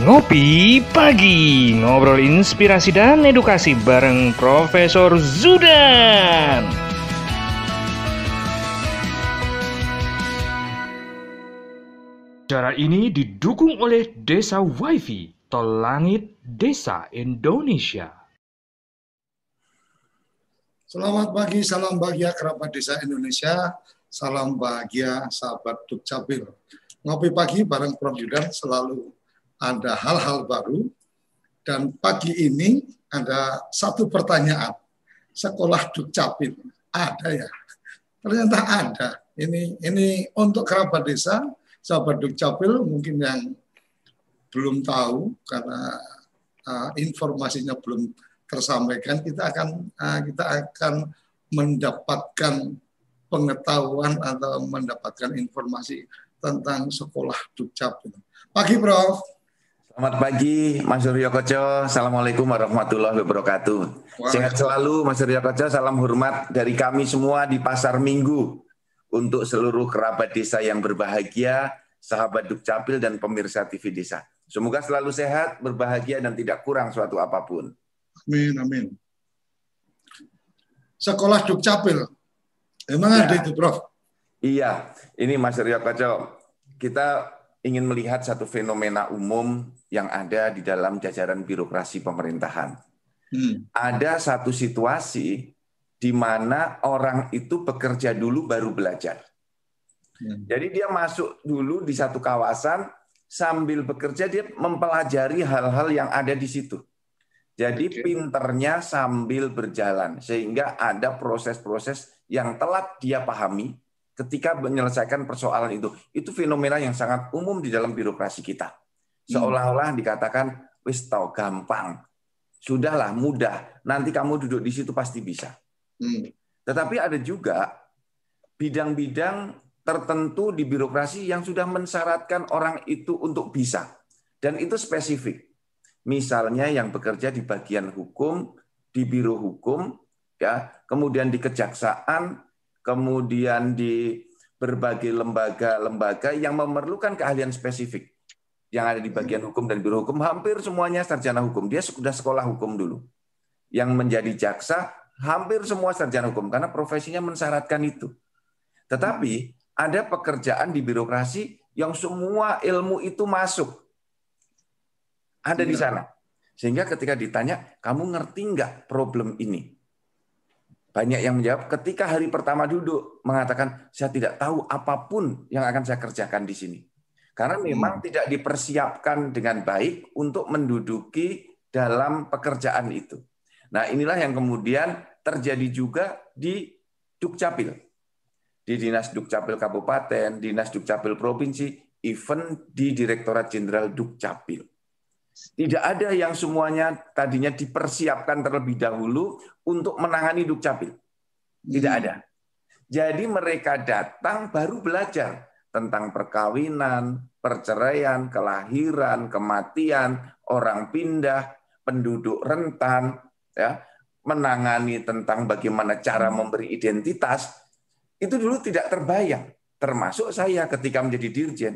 Ngopi Pagi Ngobrol inspirasi dan edukasi bareng Profesor Zudan Cara ini didukung oleh Desa Wifi, Tol Langit Desa Indonesia. Selamat pagi, salam bahagia kerabat desa Indonesia, salam bahagia sahabat Dukcapil. Ngopi pagi bareng Prof. Yudan selalu ada hal-hal baru dan pagi ini ada satu pertanyaan. Sekolah Dukcapil ada ya? Ternyata ada. Ini ini untuk kerabat desa, sahabat Dukcapil mungkin yang belum tahu karena uh, informasinya belum tersampaikan, kita akan uh, kita akan mendapatkan pengetahuan atau mendapatkan informasi tentang sekolah Dukcapil. Pagi, Prof. Selamat pagi, Mas Suryo Koco. Assalamualaikum warahmatullahi wabarakatuh. Sehat selalu, Mas Suryo Koco. Salam hormat dari kami semua di Pasar Minggu untuk seluruh kerabat desa yang berbahagia, sahabat Dukcapil dan pemirsa TV Desa. Semoga selalu sehat, berbahagia, dan tidak kurang suatu apa pun. Amin, amin. Sekolah Dukcapil. Emang ya. ada itu, Prof? Iya, ini Mas Rio Koco. Kita ingin melihat satu fenomena umum yang ada di dalam jajaran birokrasi pemerintahan. Hmm. Ada satu situasi di mana orang itu bekerja dulu baru belajar. Hmm. Jadi dia masuk dulu di satu kawasan sambil bekerja dia mempelajari hal-hal yang ada di situ. Jadi okay. pinternya sambil berjalan sehingga ada proses-proses yang telat dia pahami ketika menyelesaikan persoalan itu. Itu fenomena yang sangat umum di dalam birokrasi kita. Seolah-olah dikatakan wis tahu gampang. Sudahlah mudah. Nanti kamu duduk di situ pasti bisa. Hmm. Tetapi ada juga bidang-bidang tertentu di birokrasi yang sudah mensyaratkan orang itu untuk bisa. Dan itu spesifik. Misalnya yang bekerja di bagian hukum, di biro hukum, ya, kemudian di kejaksaan, kemudian di berbagai lembaga-lembaga yang memerlukan keahlian spesifik yang ada di bagian hukum dan biro hukum hampir semuanya sarjana hukum dia sudah sekolah hukum dulu yang menjadi jaksa hampir semua sarjana hukum karena profesinya mensyaratkan itu tetapi ada pekerjaan di birokrasi yang semua ilmu itu masuk ada di iya. sana. Sehingga ketika ditanya, kamu ngerti nggak problem ini? Banyak yang menjawab ketika hari pertama duduk mengatakan saya tidak tahu apa pun yang akan saya kerjakan di sini. Karena hmm. memang hmm. tidak dipersiapkan dengan baik untuk menduduki dalam pekerjaan itu. Nah, inilah yang kemudian terjadi juga di Dukcapil. Di Dinas Dukcapil Kabupaten, Dinas Dukcapil Provinsi, even di Direktorat Jenderal Dukcapil. Tidak ada yang semuanya tadinya dipersiapkan terlebih dahulu untuk menangani Dukcapil. Tidak hmm. ada. Jadi mereka datang baru belajar tentang perkawinan, perceraian, kelahiran, kematian, orang pindah, penduduk rentan, ya, menangani tentang bagaimana cara hmm. memberi identitas. Itu dulu tidak terbayang, termasuk saya ketika menjadi dirjen.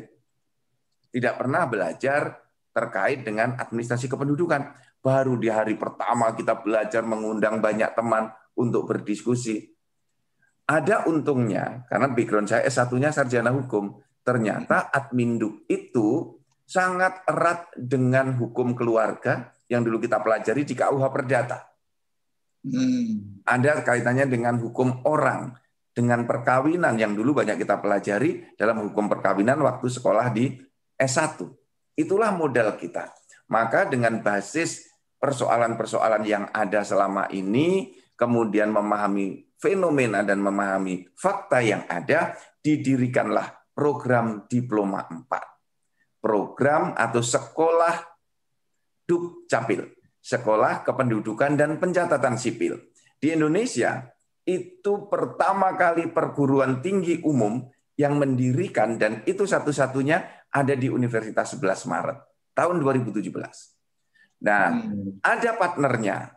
Tidak pernah belajar terkait dengan administrasi kependudukan. Baru di hari pertama kita belajar mengundang banyak teman untuk berdiskusi. Ada untungnya, karena background saya S1-nya sarjana hukum, ternyata adminduk itu sangat erat dengan hukum keluarga yang dulu kita pelajari di KUH Perdata. Hmm. Ada kaitannya dengan hukum orang, dengan perkawinan yang dulu banyak kita pelajari dalam hukum perkawinan waktu sekolah di S1. Itulah modal kita. Maka dengan basis persoalan-persoalan yang ada selama ini, kemudian memahami fenomena dan memahami fakta yang ada, didirikanlah program Diploma 4. Program atau sekolah Dukcapil, Sekolah Kependudukan dan Pencatatan Sipil. Di Indonesia, itu pertama kali perguruan tinggi umum yang mendirikan dan itu satu-satunya ada di Universitas 11 Maret tahun 2017. Nah, hmm. ada partnernya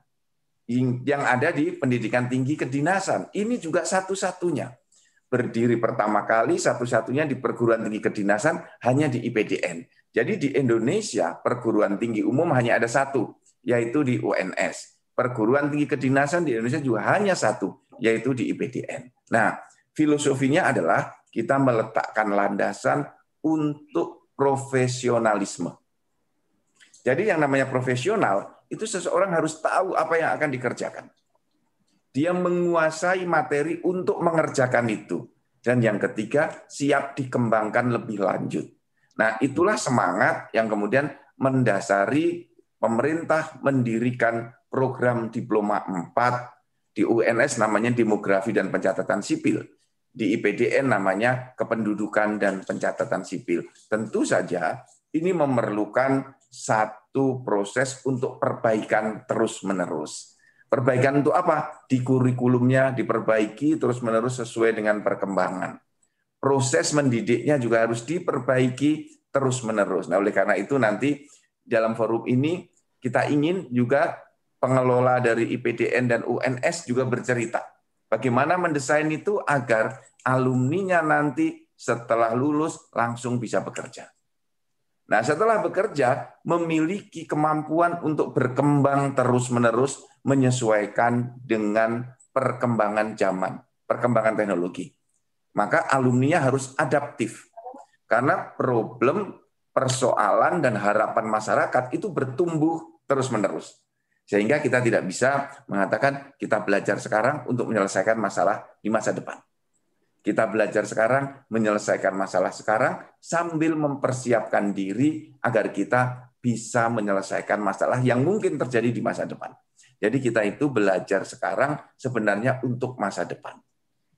yang ada di pendidikan tinggi kedinasan. Ini juga satu-satunya. Berdiri pertama kali satu-satunya di perguruan tinggi kedinasan hanya di IPDN. Jadi di Indonesia perguruan tinggi umum hanya ada satu, yaitu di UNS. Perguruan tinggi kedinasan di Indonesia juga hanya satu, yaitu di IPDN. Nah, filosofinya adalah kita meletakkan landasan untuk profesionalisme. Jadi yang namanya profesional itu seseorang harus tahu apa yang akan dikerjakan. Dia menguasai materi untuk mengerjakan itu. Dan yang ketiga, siap dikembangkan lebih lanjut. Nah, itulah semangat yang kemudian mendasari pemerintah mendirikan program diploma 4 di UNS namanya demografi dan pencatatan sipil. Di IPDN namanya kependudukan dan pencatatan sipil. Tentu saja ini memerlukan satu proses untuk perbaikan terus-menerus. Perbaikan untuk apa? Di kurikulumnya diperbaiki terus-menerus sesuai dengan perkembangan. Proses mendidiknya juga harus diperbaiki terus-menerus. Nah, oleh karena itu nanti dalam forum ini kita ingin juga pengelola dari IPDN dan UNS juga bercerita bagaimana mendesain itu agar alumninya nanti setelah lulus langsung bisa bekerja. Nah, setelah bekerja, memiliki kemampuan untuk berkembang terus-menerus menyesuaikan dengan perkembangan zaman, perkembangan teknologi. Maka alumninya harus adaptif. Karena problem, persoalan, dan harapan masyarakat itu bertumbuh terus-menerus. Sehingga kita tidak bisa mengatakan kita belajar sekarang untuk menyelesaikan masalah di masa depan. Kita belajar sekarang, menyelesaikan masalah sekarang, sambil mempersiapkan diri agar kita bisa menyelesaikan masalah yang mungkin terjadi di masa depan. Jadi kita itu belajar sekarang sebenarnya untuk masa depan.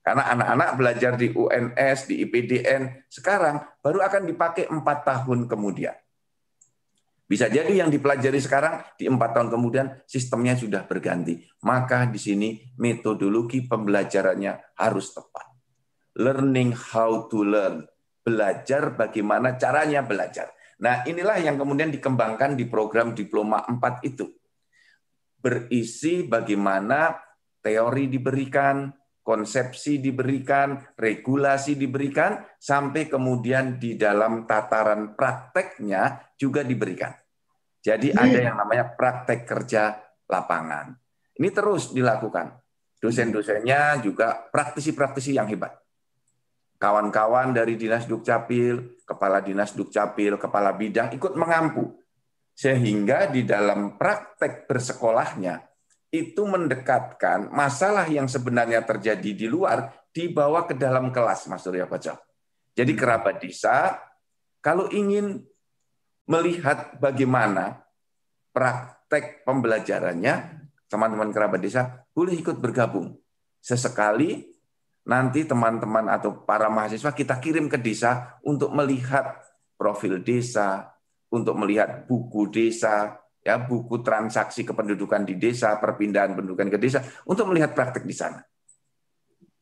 Karena anak-anak belajar di UNS, di IPDN, sekarang baru akan dipakai empat tahun kemudian. Bisa jadi yang dipelajari sekarang di empat tahun kemudian sistemnya sudah berganti. Maka di sini metodologi pembelajarannya harus tepat learning how to learn. Belajar bagaimana caranya belajar. Nah, inilah yang kemudian dikembangkan di program Diploma 4 itu. Berisi bagaimana teori diberikan, konsepsi diberikan, regulasi diberikan, sampai kemudian di dalam tataran prakteknya juga diberikan. Jadi ada yang namanya praktek kerja lapangan. Ini terus dilakukan. Dosen-dosennya juga praktisi-praktisi yang hebat kawan-kawan dari Dinas Dukcapil, Kepala Dinas Dukcapil, Kepala Bidang ikut mengampu. Sehingga di dalam praktek bersekolahnya itu mendekatkan masalah yang sebenarnya terjadi di luar dibawa ke dalam kelas, Mas Surya Pajak. Jadi kerabat desa kalau ingin melihat bagaimana praktek pembelajarannya, teman-teman kerabat desa boleh ikut bergabung. Sesekali nanti teman-teman atau para mahasiswa kita kirim ke desa untuk melihat profil desa, untuk melihat buku desa, ya buku transaksi kependudukan di desa, perpindahan pendudukan ke desa, untuk melihat praktek di sana.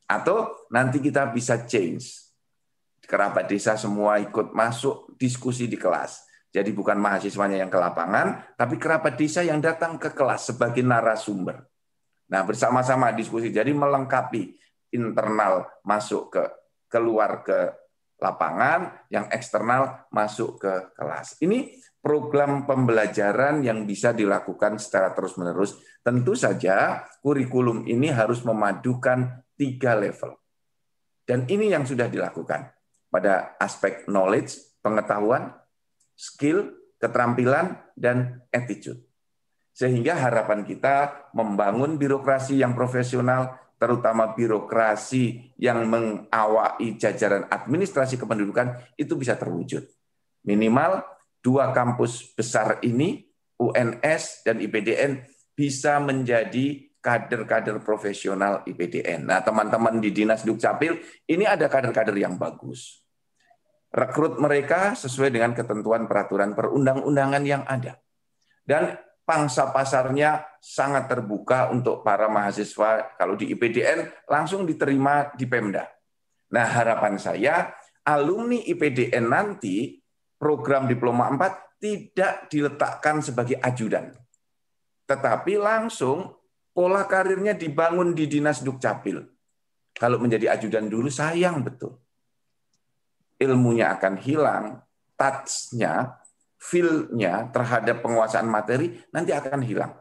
Atau nanti kita bisa change. Kerabat desa semua ikut masuk diskusi di kelas. Jadi bukan mahasiswanya yang ke lapangan, tapi kerabat desa yang datang ke kelas sebagai narasumber. Nah, bersama-sama diskusi. Jadi melengkapi internal masuk ke keluar ke lapangan, yang eksternal masuk ke kelas. Ini program pembelajaran yang bisa dilakukan secara terus-menerus. Tentu saja kurikulum ini harus memadukan tiga level. Dan ini yang sudah dilakukan pada aspek knowledge, pengetahuan, skill, keterampilan, dan attitude. Sehingga harapan kita membangun birokrasi yang profesional, terutama birokrasi yang mengawai jajaran administrasi kependudukan itu bisa terwujud. Minimal dua kampus besar ini, UNS dan IPDN, bisa menjadi kader-kader profesional IPDN. Nah, teman-teman di Dinas Dukcapil, ini ada kader-kader yang bagus. Rekrut mereka sesuai dengan ketentuan peraturan perundang-undangan yang ada. Dan pangsa pasarnya sangat terbuka untuk para mahasiswa. Kalau di IPDN langsung diterima di Pemda. Nah, harapan saya alumni IPDN nanti program diploma 4 tidak diletakkan sebagai ajudan. Tetapi langsung pola karirnya dibangun di Dinas Dukcapil. Kalau menjadi ajudan dulu sayang betul. Ilmunya akan hilang, touch-nya feel-nya terhadap penguasaan materi nanti akan hilang.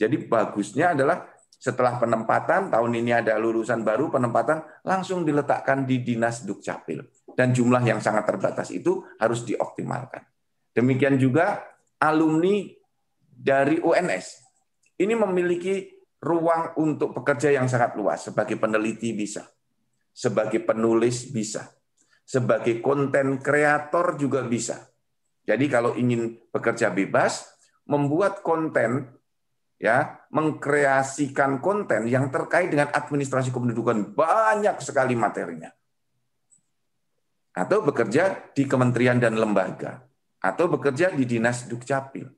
Jadi bagusnya adalah setelah penempatan tahun ini ada lulusan baru penempatan langsung diletakkan di dinas dukcapil dan jumlah yang sangat terbatas itu harus dioptimalkan. Demikian juga alumni dari UNS ini memiliki ruang untuk bekerja yang sangat luas. Sebagai peneliti bisa, sebagai penulis bisa, sebagai konten kreator juga bisa. Jadi kalau ingin bekerja bebas, membuat konten ya, mengkreasikan konten yang terkait dengan administrasi kependudukan banyak sekali materinya. Atau bekerja di kementerian dan lembaga, atau bekerja di dinas dukcapil,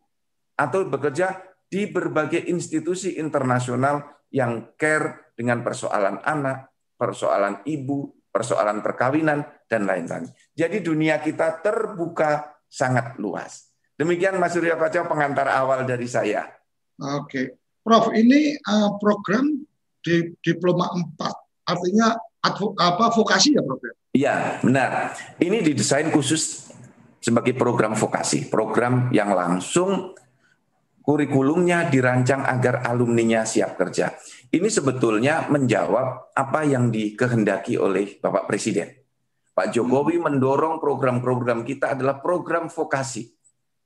atau bekerja di berbagai institusi internasional yang care dengan persoalan anak, persoalan ibu, persoalan perkawinan, dan lain-lain. Jadi dunia kita terbuka sangat luas. Demikian Mas Surya Kaca pengantar awal dari saya. Oke. Prof, ini uh, program di diploma 4. Artinya advo, apa vokasi ya, Prof? Iya, benar. Ini didesain khusus sebagai program vokasi, program yang langsung kurikulumnya dirancang agar alumninya siap kerja. Ini sebetulnya menjawab apa yang dikehendaki oleh Bapak Presiden. Pak Jokowi mendorong program-program kita adalah program vokasi,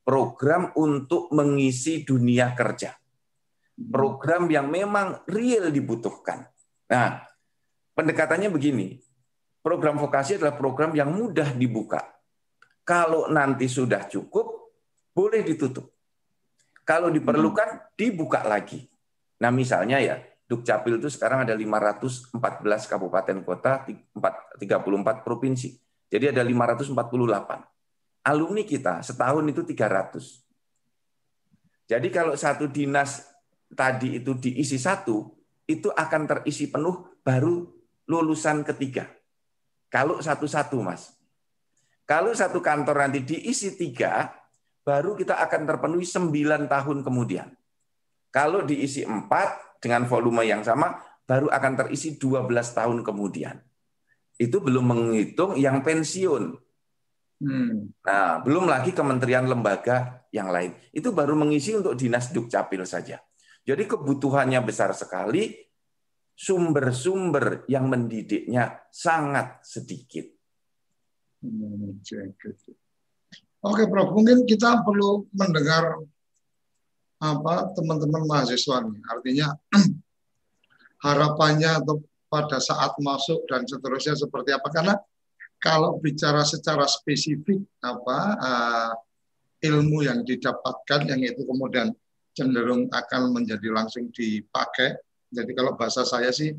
program untuk mengisi dunia kerja, program yang memang real dibutuhkan. Nah, pendekatannya begini, program vokasi adalah program yang mudah dibuka. Kalau nanti sudah cukup, boleh ditutup. Kalau diperlukan, dibuka lagi. Nah misalnya ya, Dukcapil itu sekarang ada 514 kabupaten kota, 34 provinsi. Jadi ada 548. Alumni kita setahun itu 300. Jadi kalau satu dinas tadi itu diisi satu, itu akan terisi penuh baru lulusan ketiga. Kalau satu-satu, Mas. Kalau satu kantor nanti diisi tiga, baru kita akan terpenuhi 9 tahun kemudian. Kalau diisi 4 dengan volume yang sama, baru akan terisi 12 tahun kemudian. Itu belum menghitung yang pensiun. Hmm. Nah, belum lagi kementerian lembaga yang lain. Itu baru mengisi untuk dinas dukcapil saja. Jadi kebutuhannya besar sekali, sumber-sumber yang mendidiknya sangat sedikit. Hmm, Oke, Prof. Mungkin kita perlu mendengar apa teman-teman mahasiswa ini. Artinya harapannya atau pada saat masuk dan seterusnya seperti apa? Karena kalau bicara secara spesifik apa uh, ilmu yang didapatkan yang itu kemudian cenderung akan menjadi langsung dipakai. Jadi kalau bahasa saya sih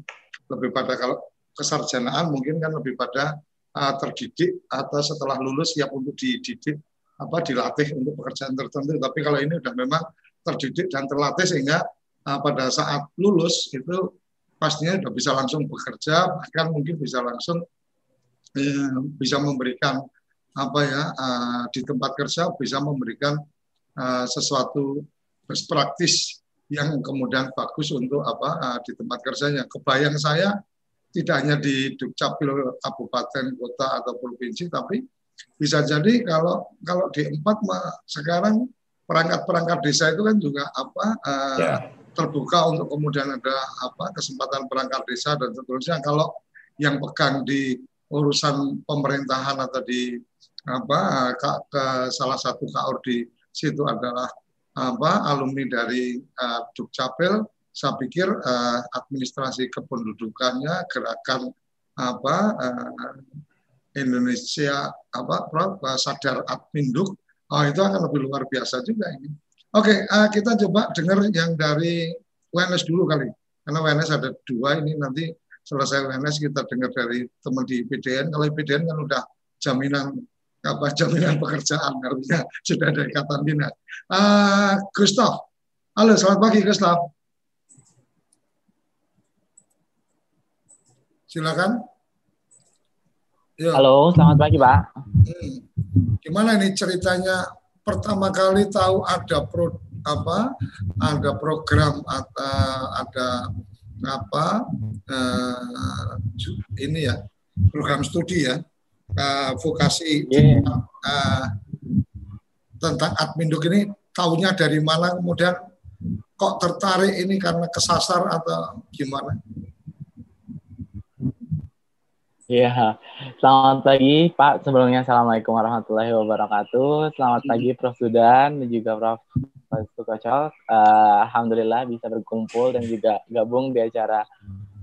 lebih pada kalau kesarjanaan mungkin kan lebih pada uh, terdidik atau setelah lulus siap untuk dididik apa dilatih untuk pekerjaan tertentu. Tapi kalau ini sudah memang terdidik dan terlatih sehingga uh, pada saat lulus itu pastinya sudah bisa langsung bekerja, bahkan mungkin bisa langsung eh, bisa memberikan apa ya uh, di tempat kerja bisa memberikan uh, sesuatu best praktis yang kemudian bagus untuk apa uh, di tempat kerjanya. Kebayang saya tidak hanya di Dukcapil kabupaten, kota atau provinsi, tapi bisa jadi kalau kalau di empat sekarang perangkat-perangkat desa itu kan juga apa uh, yeah. terbuka untuk kemudian ada apa kesempatan perangkat desa dan seterusnya kalau yang pegang di urusan pemerintahan atau di apa ke, ke salah satu kaur di situ adalah apa alumni dari uh, Dukcapil saya pikir uh, administrasi kependudukannya gerakan apa uh, Indonesia apa Prof, sadar adminduk oh, itu akan lebih luar biasa juga ini. Oke, uh, kita coba dengar yang dari WNS dulu kali. Karena WNS ada dua ini nanti selesai WNS kita dengar dari teman di PDN. Kalau PDN kan udah jaminan apa jaminan pekerjaan artinya sudah ada ikatan dinas. Uh, Gustav, halo selamat pagi Gustav. Silakan. Ya. Halo, selamat pagi Pak. Hmm. Gimana nih ceritanya pertama kali tahu ada pro apa ada program atau ada apa uh, ini ya program studi ya uh, vokasi yeah. uh, tentang adminduk ini tahunya dari mana kemudian kok tertarik ini karena kesasar atau gimana? Iya, selamat pagi Pak. Sebelumnya Assalamualaikum warahmatullahi wabarakatuh. Selamat hmm. pagi Prof. Sudan dan juga Prof. Kocok. Uh, Alhamdulillah bisa berkumpul dan juga gabung di acara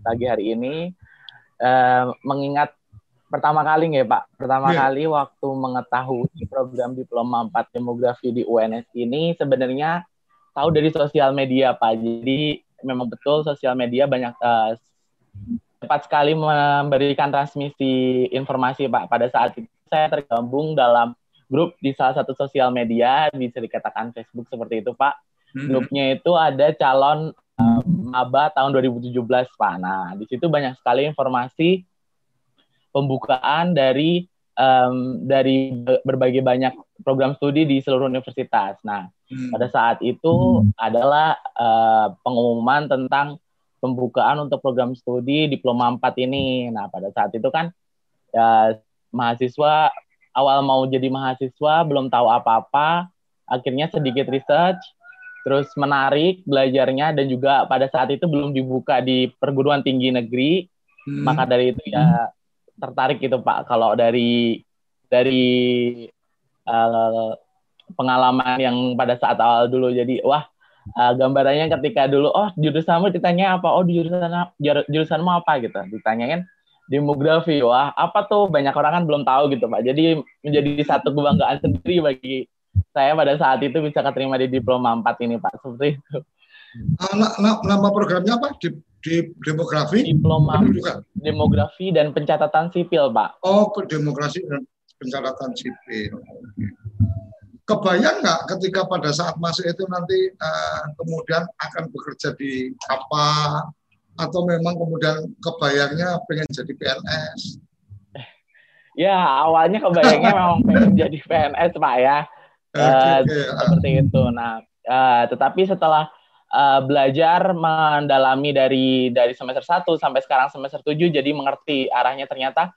pagi hari ini. Uh, mengingat pertama kali nggak Pak, pertama yeah. kali waktu mengetahui program Diploma 4 Demografi di UNS ini sebenarnya tahu dari sosial media Pak. Jadi memang betul sosial media banyak uh, cepat sekali memberikan transmisi informasi Pak. Pada saat itu saya tergabung dalam grup di salah satu sosial media, bisa dikatakan Facebook seperti itu Pak. Mm-hmm. Grupnya itu ada calon uh, maba tahun 2017 Pak. Nah, di situ banyak sekali informasi pembukaan dari um, dari berbagai banyak program studi di seluruh universitas. Nah, hmm. pada saat itu hmm. adalah uh, pengumuman tentang pembukaan untuk program studi diploma 4 ini. Nah, pada saat itu kan ya mahasiswa awal mau jadi mahasiswa belum tahu apa-apa, akhirnya sedikit research, terus menarik belajarnya dan juga pada saat itu belum dibuka di perguruan tinggi negeri. Hmm. Maka dari itu ya tertarik itu Pak kalau dari dari uh, pengalaman yang pada saat awal dulu jadi wah uh, gambarannya ketika dulu oh jurusanmu ditanya apa? Oh jurusan jurusanmu apa? gitu. Ditanyain demografi wah apa tuh? Banyak orang kan belum tahu gitu pak. Jadi menjadi satu kebanggaan sendiri bagi saya pada saat itu bisa keterima di diploma 4 ini pak. Seperti itu. Uh, nama programnya apa? Di, di demografi? Diploma demografi dan pencatatan sipil pak. Oh demografi dan pencatatan sipil kebayang nggak ketika pada saat masuk itu nanti uh, kemudian akan bekerja di apa atau memang kemudian kebayangnya pengen jadi PNS? Ya awalnya kebayangnya memang pengen jadi PNS pak ya okay, uh, okay. seperti itu. Nah uh, tetapi setelah uh, belajar mendalami dari dari semester 1 sampai sekarang semester 7 jadi mengerti arahnya ternyata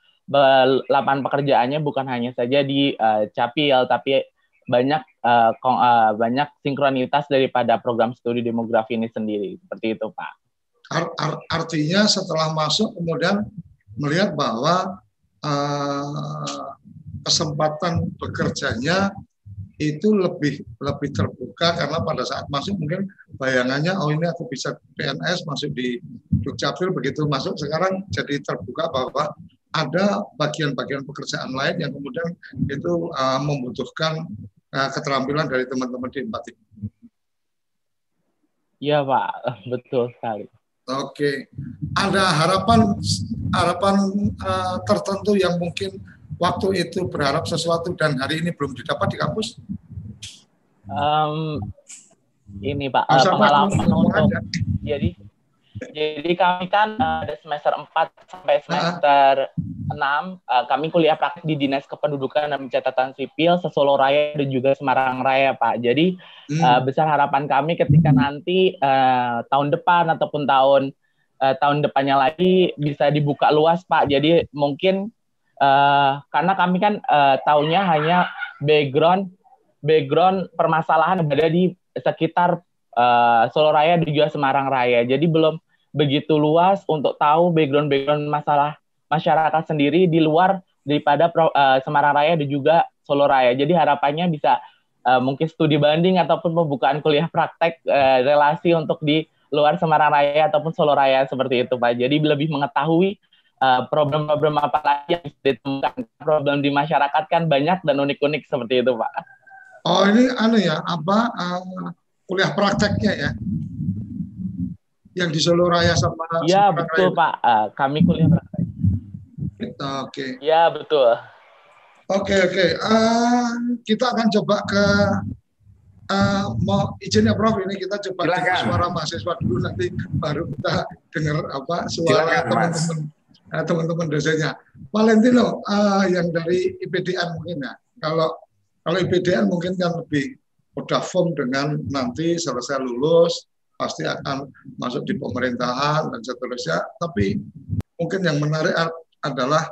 lapangan pekerjaannya bukan hanya saja di uh, capil tapi banyak uh, uh, banyak sinkronitas daripada program studi demografi ini sendiri seperti itu Pak. Art, art, artinya setelah masuk kemudian melihat bahwa uh, kesempatan bekerjanya itu lebih lebih terbuka karena pada saat masuk mungkin bayangannya oh ini aku bisa PNS masuk di Dukcapil begitu masuk sekarang jadi terbuka bahwa ada bagian-bagian pekerjaan lain yang kemudian itu uh, membutuhkan uh, keterampilan dari teman-teman di empat ini. Iya Pak, betul sekali. Oke, ada harapan harapan uh, tertentu yang mungkin waktu itu berharap sesuatu dan hari ini belum didapat di kampus? Um, ini Pak, uh, pengalaman untuk jadi jadi kami kan uh, ada semester 4 sampai semester uh-huh. 6 uh, kami kuliah praktik di Dinas Kependudukan dan Pencatatan Sipil Sesolo Raya dan juga Semarang Raya Pak. Jadi hmm. uh, besar harapan kami ketika nanti uh, tahun depan ataupun tahun uh, tahun depannya lagi bisa dibuka luas Pak. Jadi mungkin uh, karena kami kan uh, tahunnya hanya background background permasalahan berada di sekitar uh, Solo Raya dan juga Semarang Raya. Jadi belum begitu luas untuk tahu background-background masalah masyarakat sendiri di luar daripada uh, Semarang Raya dan juga Solo Raya. Jadi harapannya bisa uh, mungkin studi banding ataupun pembukaan kuliah praktek uh, relasi untuk di luar Semarang Raya ataupun Solo Raya seperti itu Pak. Jadi lebih mengetahui problem-problem uh, apa lagi yang ditemukan. Problem di masyarakat kan banyak dan unik-unik seperti itu Pak. Oh ini anu ya apa uh, kuliah prakteknya ya? Yang di Solo Raya sama Iya betul Raya. Pak, uh, kami kuliah praktek. Oke. Okay. Iya betul. Oke okay, oke, okay. uh, eh, kita akan coba ke uh, mau izin ya Prof ini kita coba dengar suara mahasiswa dulu nanti baru kita dengar apa suara teman-teman uh, teman-teman dosennya. Valentino uh, yang dari IPDN mungkin ya. Kalau kalau IPDN mungkin kan lebih udah form dengan nanti selesai lulus pasti akan masuk di pemerintahan dan seterusnya. Tapi mungkin yang menarik adalah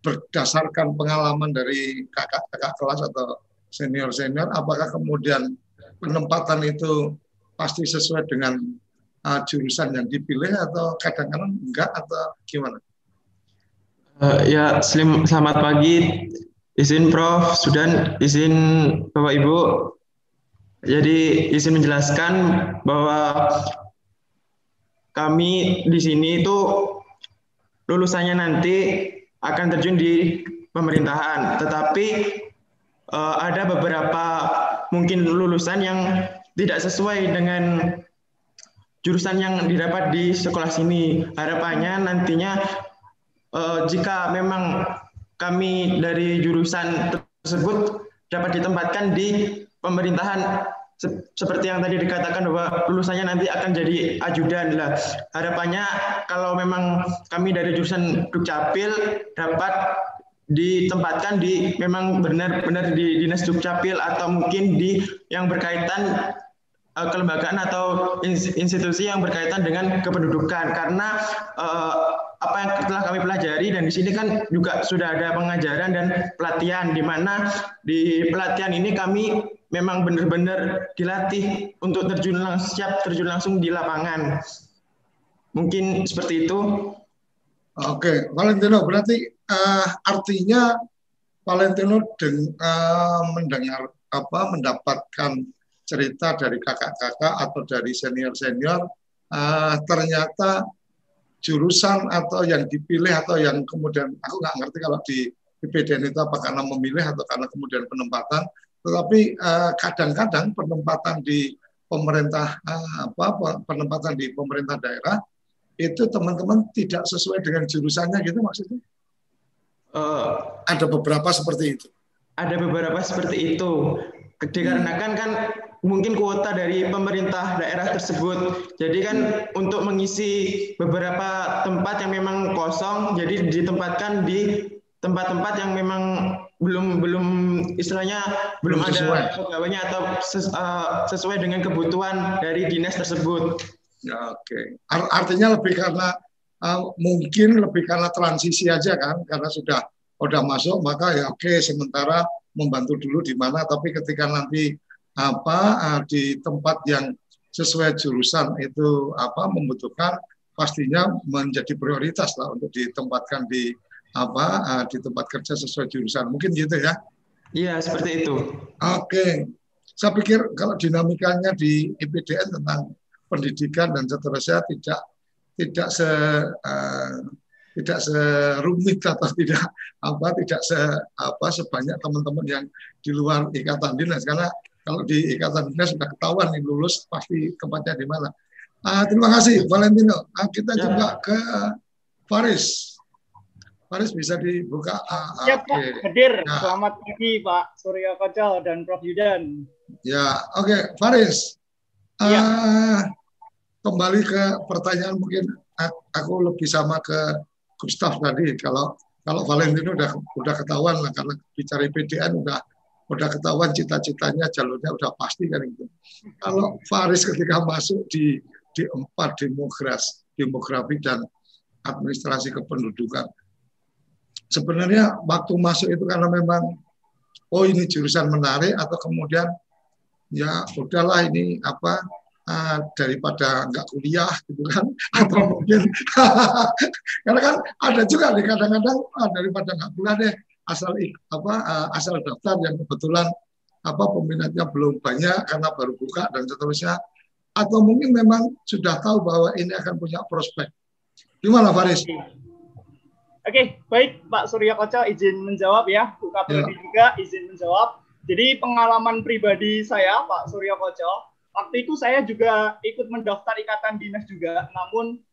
berdasarkan pengalaman dari kakak-kakak kelas atau senior-senior, apakah kemudian penempatan itu pasti sesuai dengan jurusan yang dipilih atau kadang-kadang enggak atau gimana? Uh, ya, slim, selamat pagi. Izin Prof. Sudan, izin Bapak Ibu. Jadi izin menjelaskan bahwa kami di sini itu lulusannya nanti akan terjun di pemerintahan, tetapi uh, ada beberapa mungkin lulusan yang tidak sesuai dengan jurusan yang didapat di sekolah sini. Harapannya nantinya uh, jika memang kami dari jurusan tersebut dapat ditempatkan di pemerintahan seperti yang tadi dikatakan bahwa lulusannya nanti akan jadi ajudan lah. Harapannya kalau memang kami dari jurusan Dukcapil dapat ditempatkan di memang benar-benar di dinas Dukcapil atau mungkin di yang berkaitan uh, kelembagaan atau institusi yang berkaitan dengan kependudukan karena uh, apa yang telah kami pelajari dan di sini kan juga sudah ada pengajaran dan pelatihan di mana di pelatihan ini kami memang benar-benar dilatih untuk terjun langsung siap terjun langsung di lapangan. Mungkin seperti itu. Oke, Valentino berarti uh, artinya Valentino deng, uh, mendengar apa mendapatkan cerita dari kakak-kakak atau dari senior-senior uh, ternyata jurusan atau yang dipilih atau yang kemudian aku nggak ngerti kalau di PPDN itu apa karena memilih atau karena kemudian penempatan tetapi eh, kadang-kadang uh, penempatan di pemerintah uh, apa penempatan di pemerintah daerah itu teman-teman tidak sesuai dengan jurusannya gitu maksudnya? Uh, ada beberapa seperti itu. ada beberapa seperti itu. Dikarenakan kan mungkin kuota dari pemerintah daerah tersebut. Jadi kan untuk mengisi beberapa tempat yang memang kosong, jadi ditempatkan di tempat-tempat yang memang belum belum istilahnya belum, belum ada pegawainya atau ses, uh, sesuai dengan kebutuhan dari dinas tersebut. Ya, Oke, okay. artinya lebih karena uh, mungkin lebih karena transisi aja kan, karena sudah sudah masuk maka ya oke okay, sementara membantu dulu di mana, tapi ketika nanti apa uh, di tempat yang sesuai jurusan itu apa membutuhkan pastinya menjadi prioritas lah untuk ditempatkan di apa uh, di tempat kerja sesuai jurusan mungkin gitu ya iya seperti itu oke saya pikir kalau dinamikanya di IPDN tentang pendidikan dan seterusnya tidak tidak se uh, tidak serumit atau tidak apa tidak se apa sebanyak teman-teman yang di luar ikatan dinas karena kalau di ikatan dinas sudah ketahuan nih lulus pasti tempatnya di mana. Uh, terima kasih Valentino. Uh, kita ya. coba ke Faris. Faris bisa dibuka. Uh, ya okay. Pak, hadir. Ya. Selamat pagi Pak Surya Kocal dan Prof Yudan. Ya, oke okay. Faris. Uh, ya. Kembali ke pertanyaan mungkin aku lebih sama ke Gustaf tadi. Kalau kalau Valentino udah udah ketahuan lah karena bicara PDN udah udah ketahuan cita-citanya jalurnya udah pasti kan itu. Kalau Faris ketika masuk di di empat demografi dan administrasi kependudukan, sebenarnya waktu masuk itu karena memang oh ini jurusan menarik atau kemudian ya udahlah ini apa uh, daripada nggak kuliah gitu kan atau mungkin karena kan ada juga nih kadang-kadang ah, daripada nggak kuliah deh asal apa uh, asal daftar yang kebetulan apa peminatnya belum banyak karena baru buka dan seterusnya atau mungkin memang sudah tahu bahwa ini akan punya prospek. Gimana Faris? Oke, baik Pak Surya Koca izin menjawab ya. Buka ya. juga izin menjawab. Jadi pengalaman pribadi saya Pak Surya Koca, waktu itu saya juga ikut mendaftar ikatan dinas juga, namun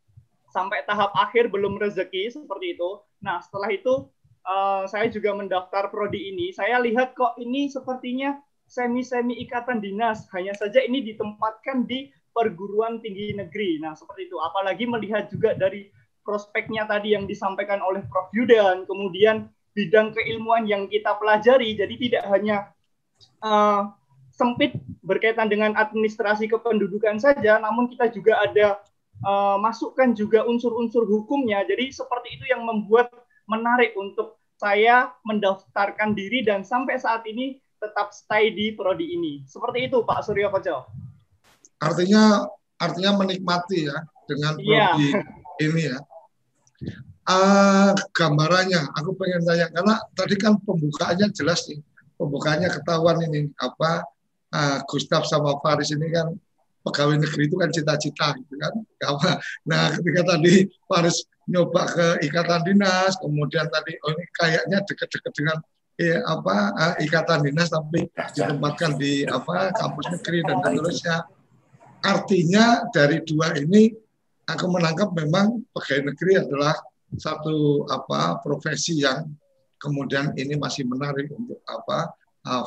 sampai tahap akhir belum rezeki seperti itu. Nah, setelah itu uh, saya juga mendaftar prodi ini, saya lihat kok ini sepertinya semi-semi ikatan dinas, hanya saja ini ditempatkan di perguruan tinggi negeri. Nah, seperti itu. Apalagi melihat juga dari prospeknya tadi yang disampaikan oleh Prof. Yudan, kemudian bidang keilmuan yang kita pelajari, jadi tidak hanya uh, sempit berkaitan dengan administrasi kependudukan saja, namun kita juga ada uh, masukkan juga unsur-unsur hukumnya. Jadi seperti itu yang membuat menarik untuk saya mendaftarkan diri dan sampai saat ini tetap stay di prodi ini. Seperti itu Pak Suryo Koco. Artinya artinya menikmati ya dengan iya. prodi yeah. ini ya. Uh, gambarannya aku pengen tanya karena tadi kan pembukaannya jelas nih pembukaannya ketahuan ini apa uh, Gustav sama Faris ini kan pegawai negeri itu kan cita-cita gitu kan apa. Nah ketika tadi Faris nyoba ke ikatan dinas kemudian tadi oh ini kayaknya deket-deket dengan eh, apa uh, ikatan dinas tapi ditempatkan di apa kampus negeri dan seterusnya. Artinya dari dua ini aku menangkap memang pegawai negeri adalah satu apa profesi yang kemudian ini masih menarik untuk apa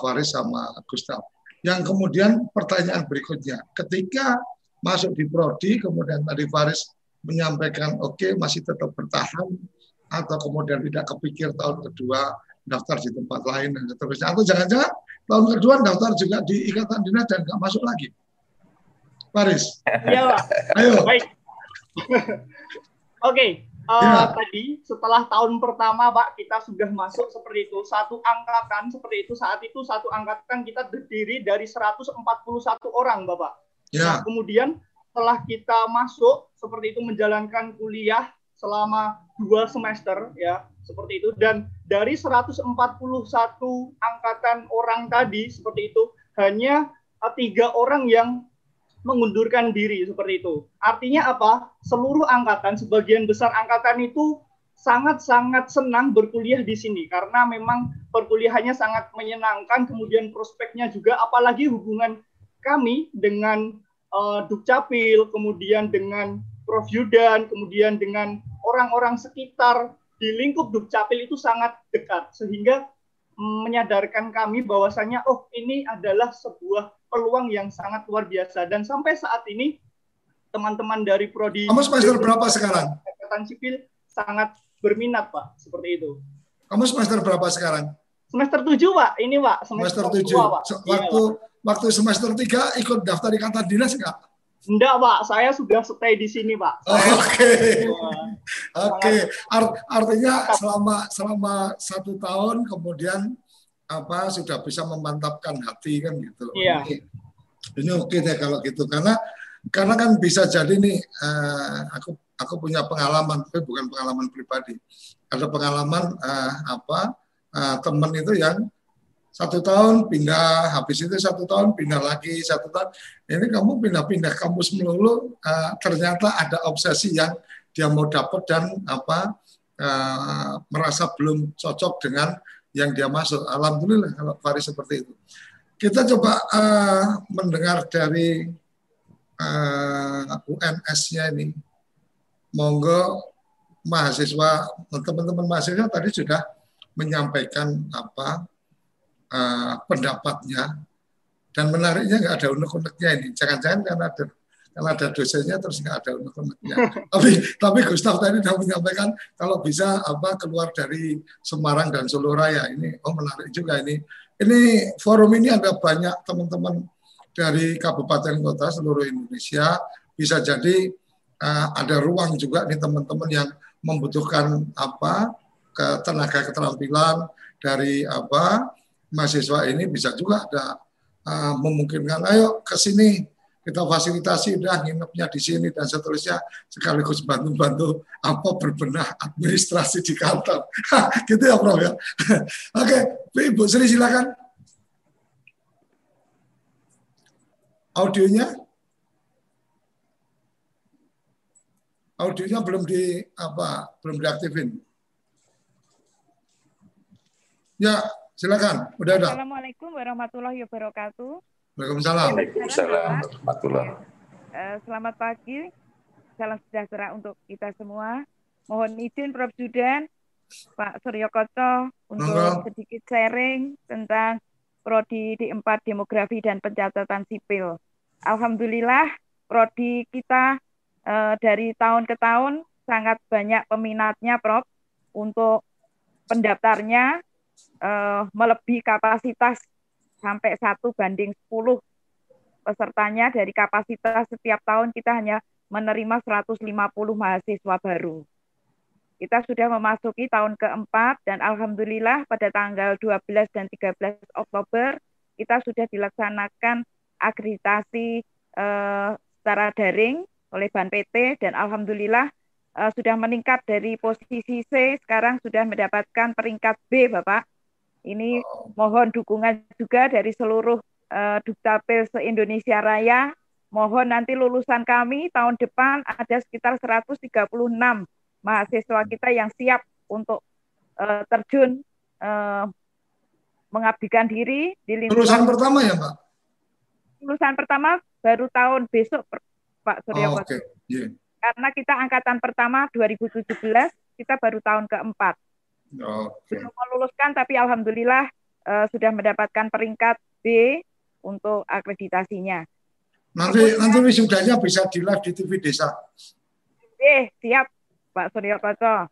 Faris sama Gustav. Yang kemudian pertanyaan berikutnya, ketika masuk di prodi, kemudian tadi Faris menyampaikan oke okay, masih tetap bertahan atau kemudian tidak kepikir tahun kedua daftar di tempat lain dan seterusnya atau jangan-jangan tahun kedua daftar juga di ikatan dinas dan nggak masuk lagi. Faris. Pak. Ayo. Baik. Oke, uh, ya. tadi setelah tahun pertama Pak kita sudah masuk seperti itu satu angkatan seperti itu saat itu satu angkatan kita terdiri dari 141 orang Bapak. Ya. Nah, kemudian setelah kita masuk seperti itu menjalankan kuliah selama dua semester ya seperti itu dan dari 141 angkatan orang tadi seperti itu hanya eh, tiga orang yang mengundurkan diri seperti itu. Artinya apa? Seluruh angkatan, sebagian besar angkatan itu sangat-sangat senang berkuliah di sini karena memang perkuliahannya sangat menyenangkan, kemudian prospeknya juga, apalagi hubungan kami dengan uh, Dukcapil, kemudian dengan Prof Yudan, kemudian dengan orang-orang sekitar di lingkup Dukcapil itu sangat dekat sehingga menyadarkan kami bahwasanya oh ini adalah sebuah peluang yang sangat luar biasa dan sampai saat ini teman-teman dari prodi Kamu semester berapa sekarang? Angkatan sipil sangat berminat, Pak, seperti itu. Kamu semester berapa sekarang? Semester 7, Pak. Ini, Pak, semester, semester 7. 2, Pak. Waktu iya, Pak. waktu semester 3 ikut daftar ikatan dinas enggak? Enggak, Pak. Saya sudah stay di sini, Pak. Oke. Oke. Okay. Art, artinya selama selama satu tahun kemudian apa sudah bisa memantapkan hati kan gitu. Iya. Ini, ini oke deh kalau gitu karena karena kan bisa jadi nih uh, aku aku punya pengalaman tapi bukan pengalaman pribadi. Ada pengalaman uh, apa uh, teman itu yang satu tahun pindah, habis itu satu tahun pindah lagi, satu tahun. Ini kamu pindah-pindah kampus melulu, uh, ternyata ada obsesi yang dia mau dapat dan apa uh, merasa belum cocok dengan yang dia masuk. Alhamdulillah kalau Faris seperti itu. Kita coba uh, mendengar dari uh, UNS-nya ini. Monggo mahasiswa, teman-teman mahasiswa tadi sudah menyampaikan apa uh, pendapatnya dan menariknya nggak ada unek-uneknya ini. Jangan-jangan karena ada karena ada dosennya terus nggak ada unek-uneknya. tapi tapi Gustav tadi sudah menyampaikan kalau bisa apa keluar dari Semarang dan Solo Raya ini oh menarik juga ini. Ini forum ini ada banyak teman-teman dari kabupaten kota seluruh Indonesia bisa jadi uh, ada ruang juga nih teman-teman yang membutuhkan apa ke tenaga keterampilan dari apa mahasiswa ini bisa juga ada uh, memungkinkan ayo ke sini kita fasilitasi udah nginepnya di sini dan seterusnya sekaligus bantu-bantu apa berbenah administrasi di kantor. Gitu ya Prof ya? Oke Ibu Sri silakan. Audionya? Audionya belum di apa belum diaktifin. Ya Silakan, udah ada. Assalamualaikum warahmatullahi wabarakatuh. Waalaikumsalam. Waalaikumsalam warahmatullahi uh, Selamat pagi, salam sejahtera untuk kita semua. Mohon izin Prof. Judan, Pak Suryo Koco untuk Monggo. sedikit sharing tentang Prodi D4 Demografi dan Pencatatan Sipil. Alhamdulillah, Prodi kita uh, dari tahun ke tahun sangat banyak peminatnya, Prof. Untuk pendaftarnya uh, melebihi kapasitas sampai satu banding 10 pesertanya dari kapasitas setiap tahun kita hanya menerima 150 mahasiswa baru. kita sudah memasuki tahun keempat dan alhamdulillah pada tanggal 12 dan 13 Oktober kita sudah dilaksanakan akreditasi uh, secara daring oleh Ban PT dan alhamdulillah uh, sudah meningkat dari posisi C sekarang sudah mendapatkan peringkat B Bapak. Ini mohon dukungan juga dari seluruh uh, Dukcapil se-Indonesia Raya. Mohon nanti lulusan kami tahun depan ada sekitar 136 mahasiswa kita yang siap untuk uh, terjun uh, mengabdikan diri di lingkungan. Lulusan pertama ya, Pak? Lulusan pertama baru tahun besok, Pak Surya oh, okay. yeah. Karena kita angkatan pertama 2017, kita baru tahun keempat. Okay. Belum meluluskan, tapi alhamdulillah uh, sudah mendapatkan peringkat B untuk akreditasinya. Nanti Kemudian, nanti wisudanya bisa di live di TV desa. Eh, siap Pak Surya Koco.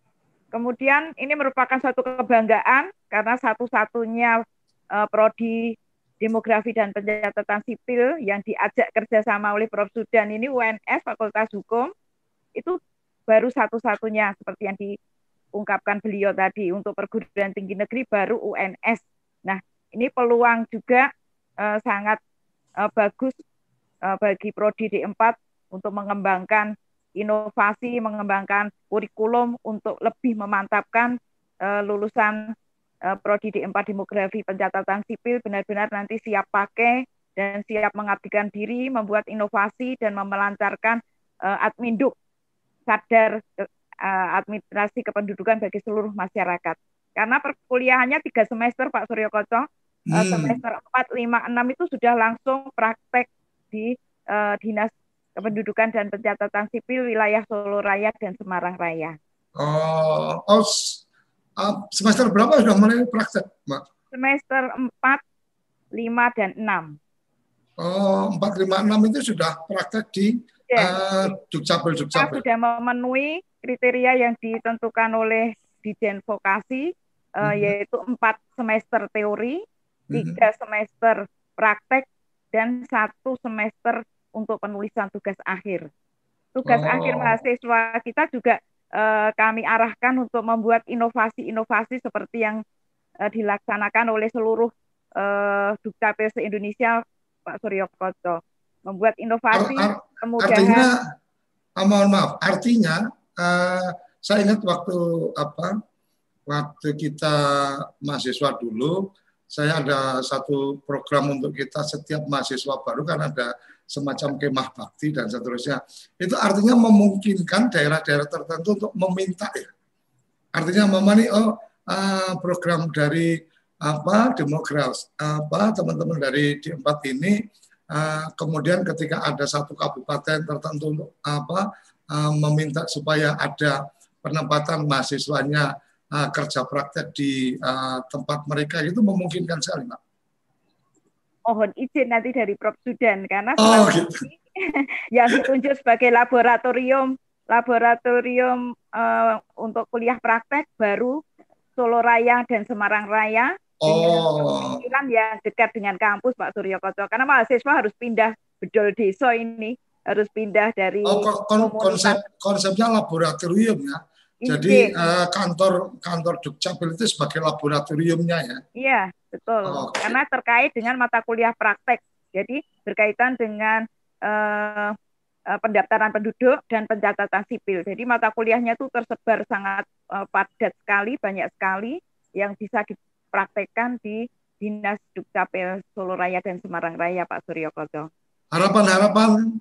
Kemudian ini merupakan satu kebanggaan karena satu-satunya uh, prodi demografi dan pencatatan sipil yang diajak kerjasama oleh Prof. Sudan ini UNS Fakultas Hukum itu baru satu-satunya seperti yang diungkapkan beliau tadi untuk perguruan tinggi negeri baru UNS. Nah ini peluang juga uh, sangat uh, bagus uh, bagi prodi D4 untuk mengembangkan inovasi, mengembangkan kurikulum untuk lebih memantapkan uh, lulusan uh, prodi D4 demografi pencatatan sipil benar-benar nanti siap pakai dan siap mengabdikan diri, membuat inovasi dan memelancarkan uh, adminduk sadar uh, administrasi kependudukan bagi seluruh masyarakat. Karena perkuliahannya tiga semester Pak Suryo Koco, hmm. semester 4, 5, 6 itu sudah langsung praktek di uh, dinas kependudukan dan pencatatan sipil wilayah Solo Raya dan Semarang Raya. Oh, oh semester berapa sudah mulai praktek, Mbak? Semester 4, 5, dan 6. Oh, 4, 5, 6 itu sudah praktek di ya. uh, Dukcapil, Dukcapil. Kita sudah memenuhi kriteria yang ditentukan oleh Dijen Vokasi, uh, mm-hmm. yaitu 4 semester teori, 3 mm-hmm. semester praktek, dan satu semester untuk penulisan tugas akhir. Tugas oh. akhir mahasiswa kita juga uh, kami arahkan untuk membuat inovasi-inovasi seperti yang uh, dilaksanakan oleh seluruh uh, Dukcapil se-Indonesia Pak Suryo Koco. Membuat inovasi Ar kemudahan. Artinya, ah, mohon maaf, artinya uh, saya ingat waktu apa waktu kita mahasiswa dulu saya ada satu program untuk kita setiap mahasiswa baru kan ada semacam kemah bakti dan seterusnya. Itu artinya memungkinkan daerah-daerah tertentu untuk meminta ya. Artinya memani oh uh, program dari apa demograf apa teman-teman dari di empat ini uh, kemudian ketika ada satu kabupaten tertentu untuk apa uh, meminta supaya ada penempatan mahasiswanya uh, kerja praktek di uh, tempat mereka. Itu memungkinkan sekali, Pak mohon izin nanti dari Prof. Sudan karena oh, gitu. yang ditunjuk sebagai laboratorium laboratorium uh, untuk kuliah praktek baru Solo Raya dan Semarang Raya. Oh. yang dekat dengan kampus Pak Suryo Koco. Karena mahasiswa harus pindah bedol desa ini harus pindah dari oh, kon konsep konsepnya laboratorium ya jadi uh, kantor kantor Dukcapil itu sebagai laboratoriumnya ya. Iya, betul. Oh, okay. Karena terkait dengan mata kuliah praktek. Jadi berkaitan dengan uh, pendaftaran penduduk dan pencatatan sipil. Jadi mata kuliahnya itu tersebar sangat uh, padat sekali, banyak sekali yang bisa dipraktekkan di Dinas Dukcapil Solo Raya dan Semarang Raya Pak Suryo Koco. Harapan-harapan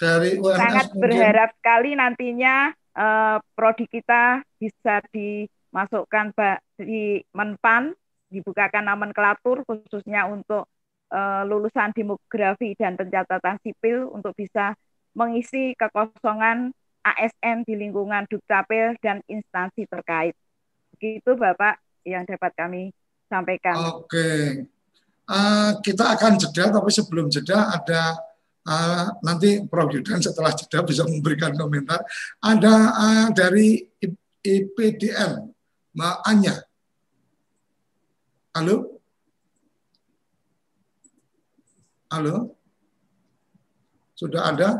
dari UNS sangat mungkin... berharap sekali nantinya uh, prodi kita bisa dimasukkan di Menpan, dibukakan nomenklatur khususnya untuk uh, lulusan demografi dan pencatatan sipil untuk bisa mengisi kekosongan ASN di lingkungan Dukcapil dan instansi terkait. Begitu Bapak yang dapat kami sampaikan. Oke. Uh, kita akan jeda, tapi sebelum jeda ada uh, nanti Prof. Yudan setelah jeda bisa memberikan komentar. Ada uh, dari IPDN, Mbak Anya. Halo? Halo? Sudah ada?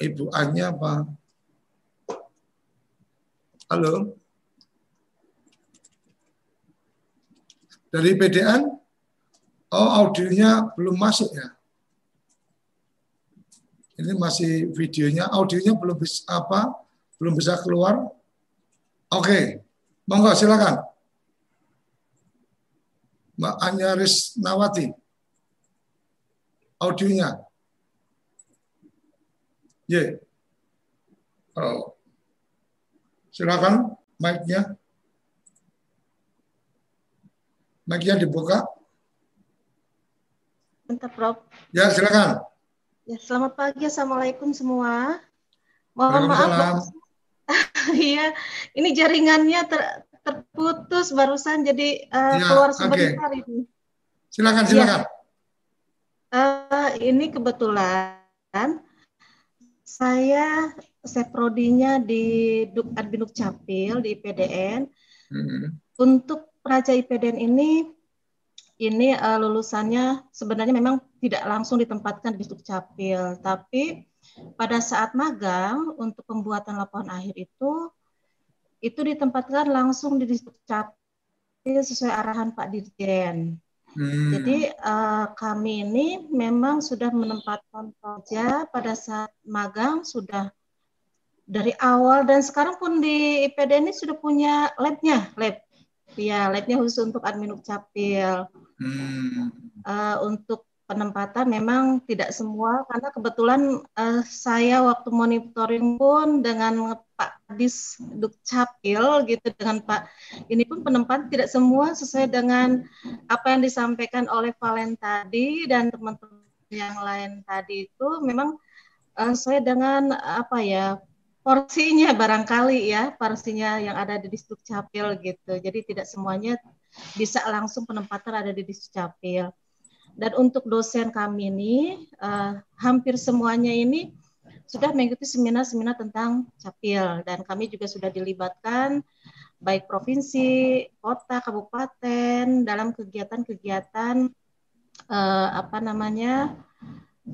Ibu Anya apa? Halo. Dari PDN, oh audionya belum masuk ya. Ini masih videonya, audionya belum bisa apa? Belum bisa keluar. Oke, monggo silakan. Mbak Anyaris Nawati. Audionya. Y. Oh. Silakan mic-nya. Mic-nya dibuka. Bentar, Prof. Ya, silakan. Ya, selamat pagi. Assalamualaikum semua. Mohon maaf. Iya, ini jaringannya ter, terputus barusan jadi uh, ya, keluar sebentar okay. ini. Silakan, silakan. Ya. Uh, ini kebetulan saya seprodinya di Duk Adbinuk Capil di IPDN. Hmm. Untuk Praja IPDN ini ini uh, lulusannya sebenarnya memang tidak langsung ditempatkan di Capil, tapi pada saat magang untuk pembuatan laporan akhir itu itu ditempatkan langsung di Capil sesuai arahan Pak Dirjen. Hmm. Jadi uh, kami ini memang sudah menempatkan kerja pada saat magang sudah dari awal dan sekarang pun di IPD ini sudah punya labnya, lab Ya, labnya khusus untuk admin capil. Hmm. Uh, untuk penempatan memang tidak semua karena kebetulan uh, saya waktu monitoring pun dengan Pak Dis Dukcapil gitu dengan Pak ini pun penempatan tidak semua sesuai dengan apa yang disampaikan oleh Valen tadi dan teman-teman yang lain tadi itu memang uh, sesuai dengan apa ya porsinya barangkali ya porsinya yang ada di distrik capil gitu jadi tidak semuanya bisa langsung penempatan ada di distrik capil dan untuk dosen kami ini uh, hampir semuanya ini sudah mengikuti seminar-seminar tentang capil dan kami juga sudah dilibatkan baik provinsi, kota, kabupaten dalam kegiatan-kegiatan uh, apa namanya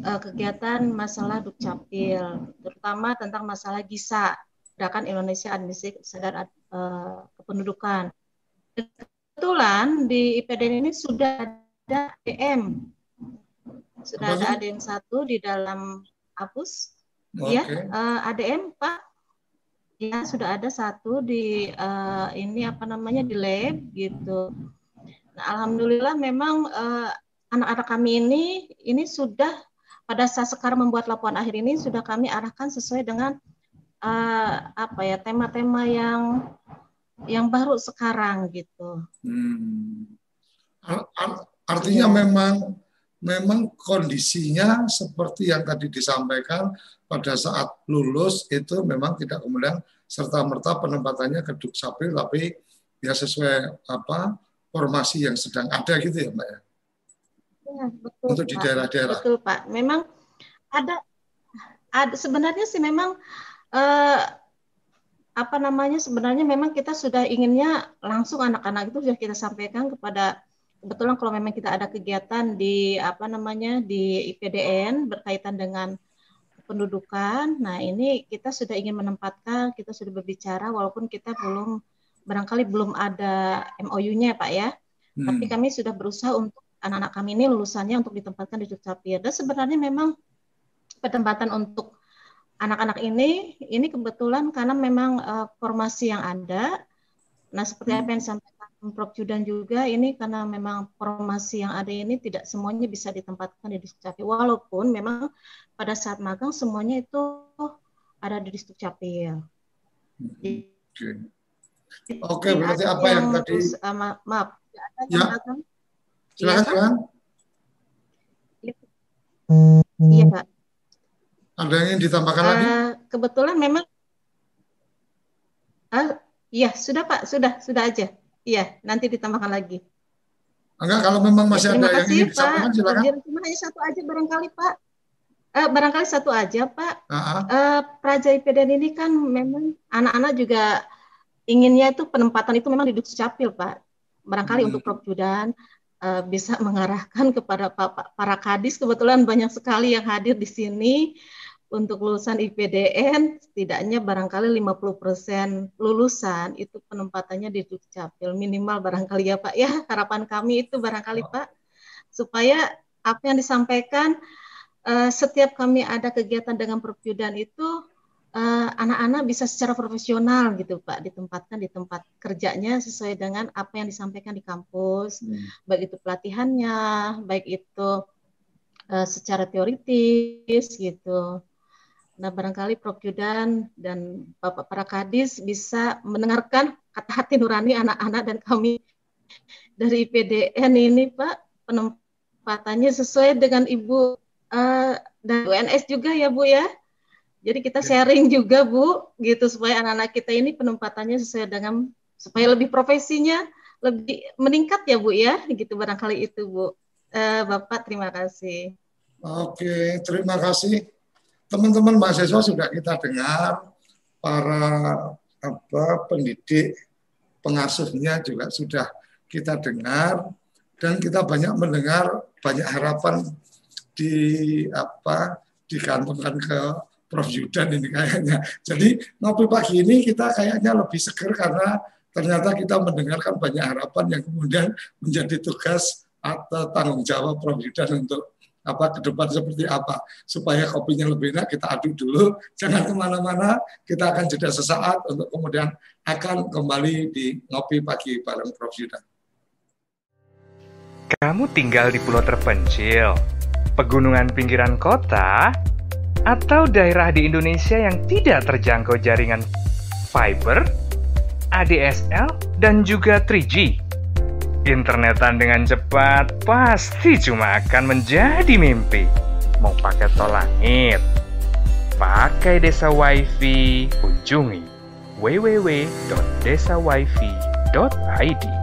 uh, kegiatan masalah Dukcapil, terutama tentang masalah GISA, Gerakan Indonesia Administrasi Sadar uh, Kependudukan. Kebetulan di IPDN ini sudah ada ADM, sudah ada ADM satu di dalam apus, okay. ya uh, ADM Pak, ya sudah ada satu di uh, ini apa namanya di lab gitu. Nah, Alhamdulillah memang anak anak-anak kami ini ini sudah pada saat sekarang membuat laporan akhir ini sudah kami arahkan sesuai dengan uh, apa ya tema-tema yang yang baru sekarang gitu. Hmm. Artinya ya. memang memang kondisinya seperti yang tadi disampaikan pada saat lulus itu memang tidak kemudian serta merta penempatannya ke Dukcapil tapi ya sesuai apa formasi yang sedang ada gitu ya Mbak ya. Ya, betul, untuk di daerah-daerah. Betul Pak. Memang ada, ada sebenarnya sih memang eh, apa namanya sebenarnya memang kita sudah inginnya langsung anak-anak itu sudah kita sampaikan kepada kebetulan kalau memang kita ada kegiatan di apa namanya di IPDN berkaitan dengan pendudukan. Nah, ini kita sudah ingin menempatkan, kita sudah berbicara walaupun kita belum barangkali belum ada MOU-nya, Pak ya. Hmm. Tapi kami sudah berusaha untuk anak-anak kami ini lulusannya untuk ditempatkan di Dukcapil. Dan sebenarnya memang penempatan untuk anak-anak ini ini kebetulan karena memang uh, formasi yang ada. Nah, seperti apa yang disampaikan Prof. Judan juga ini karena memang formasi yang ada ini tidak semuanya bisa ditempatkan di Dukcapil. Walaupun memang pada saat magang semuanya itu ada di Dukcapil. Oke. Oke, berarti apa yang, yang tadi? Uh, maaf, ya. Silakan, silakan. Iya, Pak. Ada yang ingin ditambahkan uh, lagi? Eh, kebetulan memang uh, Iya, sudah Pak, sudah, sudah aja. Iya, nanti ditambahkan lagi. Enggak, kalau memang masih ya, ada kasih, yang ingin disampaikan, silakan. Cuma hanya satu aja barangkali, Pak. Uh, barangkali satu aja, Pak. Uh -huh. uh, Praja IPDN ini kan memang anak-anak juga inginnya itu penempatan itu memang di Dukcapil, Pak. Barangkali hmm. untuk Prof. Judan, uh, bisa mengarahkan kepada para kadis kebetulan banyak sekali yang hadir di sini untuk lulusan IPDN setidaknya barangkali 50% lulusan itu penempatannya di Dukcapil. Minimal barangkali ya Pak. Ya harapan kami itu barangkali Pak. Supaya apa yang disampaikan uh, setiap kami ada kegiatan dengan perpyudan itu eh, anak-anak uh, bisa secara profesional gitu Pak ditempatkan di tempat kerjanya sesuai dengan apa yang disampaikan di kampus. Hmm. baik itu pelatihannya baik itu uh, secara teoritis gitu Nah, barangkali Prof. Yudan dan Bapak para kadis bisa mendengarkan kata hati nurani anak-anak dan kami dari PDN ini, Pak, penempatannya sesuai dengan Ibu uh, dan UNS juga ya, Bu ya. Jadi kita ya. sharing juga, Bu, gitu supaya anak-anak kita ini penempatannya sesuai dengan supaya lebih profesinya lebih meningkat ya, Bu ya. Gitu barangkali itu, Bu. Uh, Bapak terima kasih. Oke, terima kasih teman-teman mahasiswa sudah kita dengar, para apa pendidik pengasuhnya juga sudah kita dengar dan kita banyak mendengar banyak harapan di apa dikantongkan ke Prof Yudan ini kayaknya. Jadi ngopi pagi ini kita kayaknya lebih seger karena ternyata kita mendengarkan banyak harapan yang kemudian menjadi tugas atau tanggung jawab Prof Yudan untuk apa ke depan seperti apa? Supaya kopinya lebih enak kita aduk dulu. Jangan ke mana-mana kita akan jeda sesaat untuk kemudian akan kembali di ngopi pagi bareng Prof. Yuda. Kamu tinggal di pulau terpencil, pegunungan pinggiran kota, atau daerah di Indonesia yang tidak terjangkau jaringan fiber, ADSL, dan juga 3G Internetan dengan cepat pasti cuma akan menjadi mimpi. Mau pakai tol langit, pakai desa wifi, kunjungi www.desawifi.id.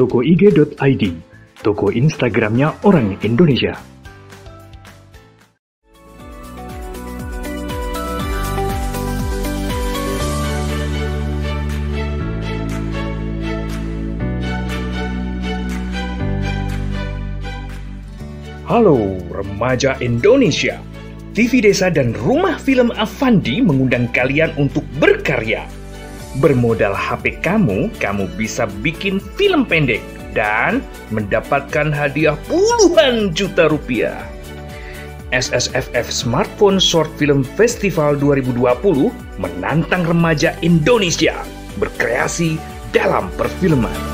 toko IG.id, toko Instagramnya orang Indonesia. Halo remaja Indonesia. TV Desa dan Rumah Film Avandi mengundang kalian untuk berkarya Bermodal HP kamu, kamu bisa bikin film pendek dan mendapatkan hadiah puluhan juta rupiah. SSFF Smartphone Short Film Festival 2020 menantang remaja Indonesia berkreasi dalam perfilman.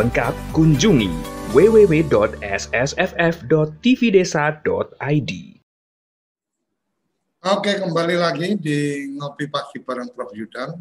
Lengkap kunjungi www.ssff.tvdesa.id. Oke, kembali lagi di ngopi pagi bareng Prof Yudan.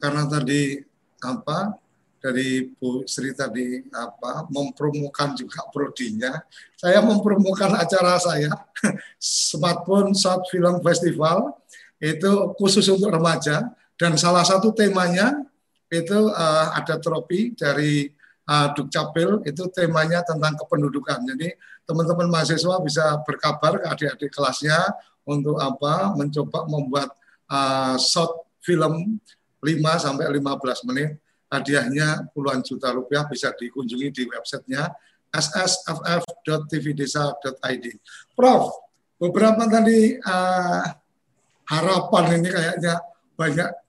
Karena tadi apa dari Bu Sri tadi apa mempromokan juga prodinya. Saya mempromokan acara saya Smartphone Short Film Festival itu khusus untuk remaja dan salah satu temanya itu uh, ada trofi dari uh, Dukcapil itu temanya tentang kependudukan. Jadi teman-teman mahasiswa bisa berkabar ke adik-adik kelasnya untuk apa mencoba membuat uh, short film 5 sampai 15 menit. Hadiahnya puluhan juta rupiah bisa dikunjungi di websitenya ssff.tvdesa.id. Prof, beberapa tadi uh, harapan ini kayaknya banyak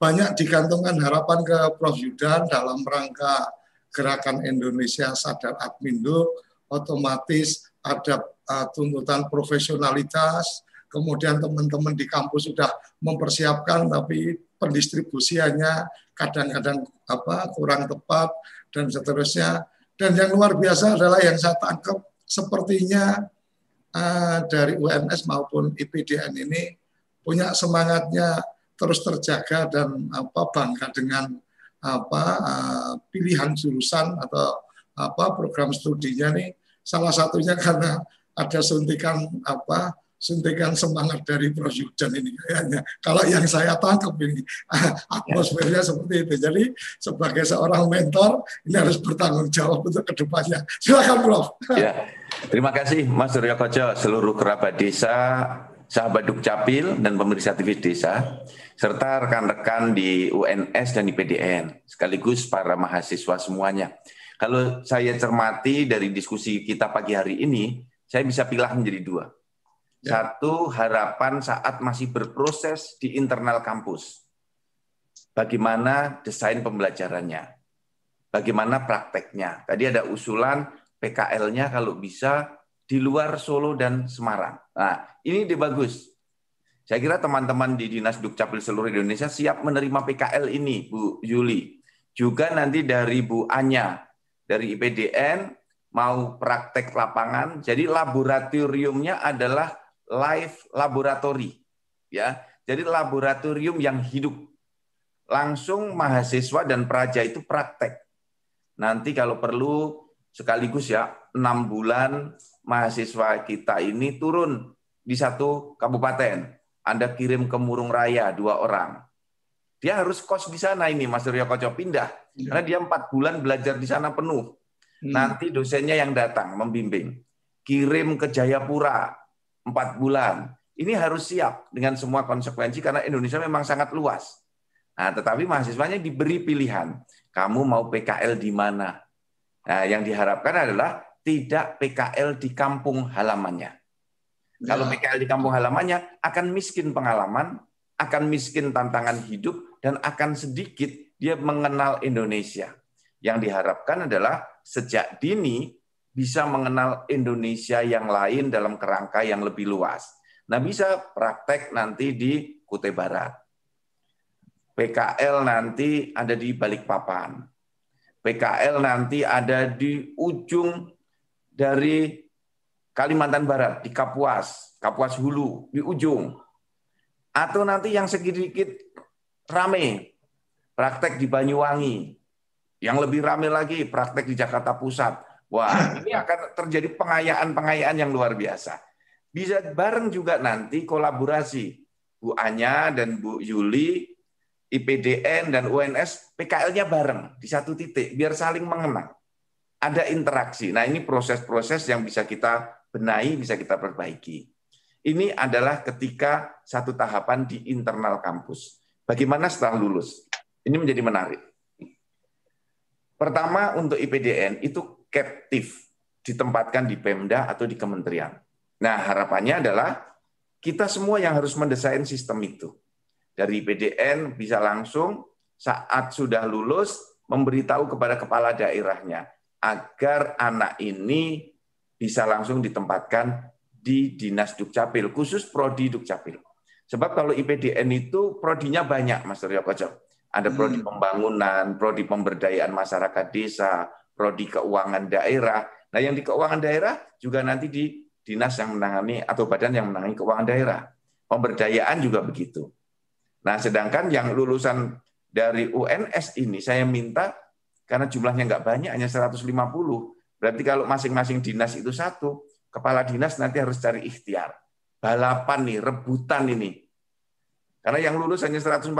banyak digantungkan harapan ke Prof. Yudan dalam rangka gerakan Indonesia Sadar Adminduk, otomatis ada uh, tuntutan profesionalitas, kemudian teman-teman di kampus sudah mempersiapkan tapi pendistribusiannya kadang-kadang apa kurang tepat dan seterusnya. Dan yang luar biasa adalah yang saya tangkap sepertinya uh, dari UMS maupun IPDN ini punya semangatnya terus terjaga dan apa bangga dengan apa uh, pilihan jurusan atau apa program studinya nih salah satunya karena ada suntikan apa suntikan semangat dari Prof. ini kayaknya. Kalau yang saya tangkap ini atmosfernya seperti itu. Jadi sebagai seorang mentor ini harus bertanggung jawab untuk ke depannya. Silakan Prof. Ya, terima kasih Mas Surya Koco, seluruh kerabat desa, sahabat Dukcapil dan pemerintah TV desa, serta rekan-rekan di UNS dan IPDN, sekaligus para mahasiswa semuanya. Kalau saya cermati dari diskusi kita pagi hari ini, saya bisa pilih menjadi dua Ya. Satu, harapan saat masih berproses di internal kampus. Bagaimana desain pembelajarannya? Bagaimana prakteknya? Tadi ada usulan PKL-nya kalau bisa di luar Solo dan Semarang. Nah, ini dia bagus. Saya kira teman-teman di Dinas Dukcapil seluruh Indonesia siap menerima PKL ini, Bu Yuli. Juga nanti dari Bu Anya, dari IPDN, mau praktek lapangan. Jadi laboratoriumnya adalah live laboratory ya. Jadi laboratorium yang hidup. Langsung mahasiswa dan praja itu praktek. Nanti kalau perlu sekaligus ya enam bulan mahasiswa kita ini turun di satu kabupaten. Anda kirim ke Murung Raya dua orang. Dia harus kos di sana ini Mas Surya Koco pindah. Ya. Karena dia empat bulan belajar di sana penuh. Hmm. Nanti dosennya yang datang membimbing. Kirim ke Jayapura, empat bulan. Ini harus siap dengan semua konsekuensi karena Indonesia memang sangat luas. Nah, tetapi mahasiswanya diberi pilihan. Kamu mau PKL di mana? Nah, yang diharapkan adalah tidak PKL di kampung halamannya. Ya. Kalau PKL di kampung halamannya akan miskin pengalaman, akan miskin tantangan hidup, dan akan sedikit dia mengenal Indonesia. Yang diharapkan adalah sejak dini bisa mengenal Indonesia yang lain dalam kerangka yang lebih luas. Nah, bisa praktek nanti di Kutai Barat. PKL nanti ada di Balikpapan. PKL nanti ada di ujung dari Kalimantan Barat, di Kapuas, Kapuas Hulu, di ujung. Atau nanti yang sedikit rame, praktek di Banyuwangi. Yang lebih rame lagi, praktek di Jakarta Pusat Wah, ini akan terjadi pengayaan-pengayaan yang luar biasa. Bisa bareng juga nanti kolaborasi Bu Anya dan Bu Yuli, IPDN dan UNS, PKL-nya bareng di satu titik, biar saling mengenang. Ada interaksi. Nah ini proses-proses yang bisa kita benahi, bisa kita perbaiki. Ini adalah ketika satu tahapan di internal kampus. Bagaimana setelah lulus? Ini menjadi menarik. Pertama untuk IPDN itu captive ditempatkan di Pemda atau di kementerian. Nah, harapannya adalah kita semua yang harus mendesain sistem itu. Dari PDN bisa langsung saat sudah lulus memberitahu kepada kepala daerahnya agar anak ini bisa langsung ditempatkan di Dinas Dukcapil, khusus Prodi Dukcapil. Sebab kalau IPDN itu prodinya banyak, Mas Ryo Koco. Ada prodi hmm. pembangunan, prodi pemberdayaan masyarakat desa, prodi keuangan daerah. Nah, yang di keuangan daerah juga nanti di dinas yang menangani atau badan yang menangani keuangan daerah. Pemberdayaan juga begitu. Nah, sedangkan yang lulusan dari UNS ini saya minta karena jumlahnya nggak banyak hanya 150. Berarti kalau masing-masing dinas itu satu, kepala dinas nanti harus cari ikhtiar. Balapan nih, rebutan ini. Karena yang lulus hanya 147,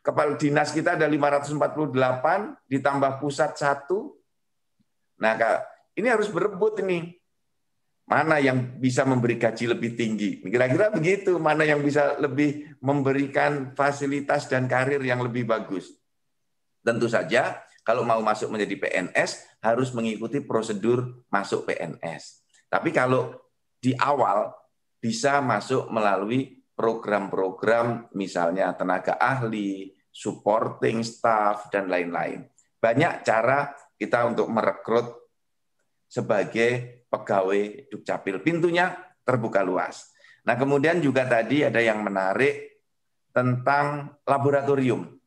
kepala dinas kita ada 548 ditambah pusat satu. Nah, ini harus berebut ini. Mana yang bisa memberi gaji lebih tinggi? Kira-kira begitu, mana yang bisa lebih memberikan fasilitas dan karir yang lebih bagus. Tentu saja kalau mau masuk menjadi PNS harus mengikuti prosedur masuk PNS. Tapi kalau di awal bisa masuk melalui program-program misalnya tenaga ahli, supporting staff, dan lain-lain. Banyak cara kita untuk merekrut sebagai pegawai Dukcapil. Pintunya terbuka luas. Nah, kemudian juga tadi ada yang menarik tentang laboratorium.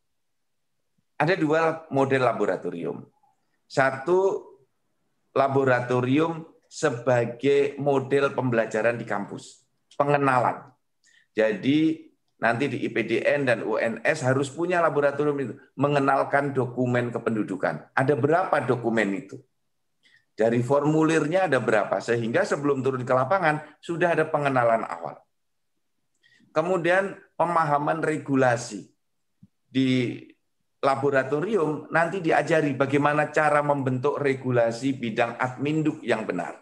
Ada dua model laboratorium. Satu laboratorium sebagai model pembelajaran di kampus, pengenalan. Jadi nanti di IPDN dan UNS harus punya laboratorium itu mengenalkan dokumen kependudukan. Ada berapa dokumen itu? Dari formulirnya ada berapa sehingga sebelum turun ke lapangan sudah ada pengenalan awal. Kemudian pemahaman regulasi di laboratorium nanti diajari bagaimana cara membentuk regulasi bidang adminduk yang benar.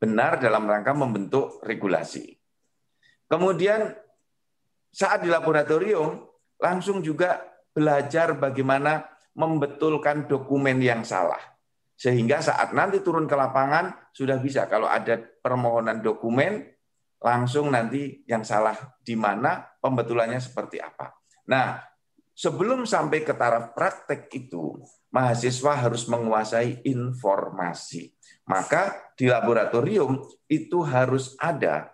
Benar dalam rangka membentuk regulasi. Kemudian saat di laboratorium langsung juga belajar bagaimana membetulkan dokumen yang salah. Sehingga saat nanti turun ke lapangan sudah bisa kalau ada permohonan dokumen langsung nanti yang salah di mana pembetulannya seperti apa. Nah, sebelum sampai ke taraf praktek itu, mahasiswa harus menguasai informasi. Maka di laboratorium itu harus ada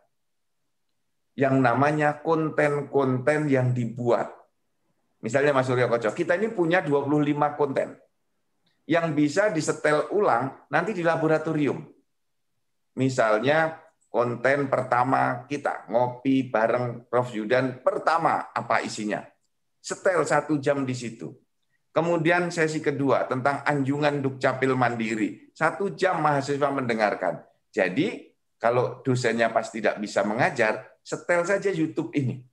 yang namanya konten-konten yang dibuat. Misalnya Mas Surya Koco, kita ini punya 25 konten yang bisa disetel ulang nanti di laboratorium. Misalnya konten pertama kita, ngopi bareng Prof. Yudan, pertama apa isinya? Setel satu jam di situ. Kemudian sesi kedua tentang anjungan Dukcapil Mandiri. Satu jam mahasiswa mendengarkan. Jadi kalau dosennya pas tidak bisa mengajar, setel saja YouTube ini.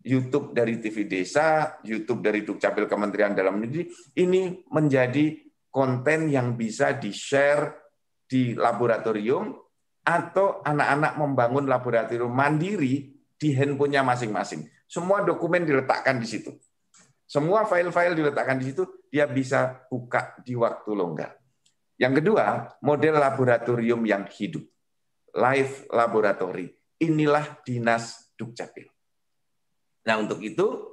YouTube dari TV Desa, YouTube dari Dukcapil Kementerian Dalam Negeri, ini menjadi konten yang bisa di-share di laboratorium atau anak-anak membangun laboratorium mandiri di handphonenya masing-masing. Semua dokumen diletakkan di situ. Semua file-file diletakkan di situ, dia bisa buka di waktu longgar. Yang kedua, model laboratorium yang hidup. Live laboratory inilah dinas Dukcapil. Nah, untuk itu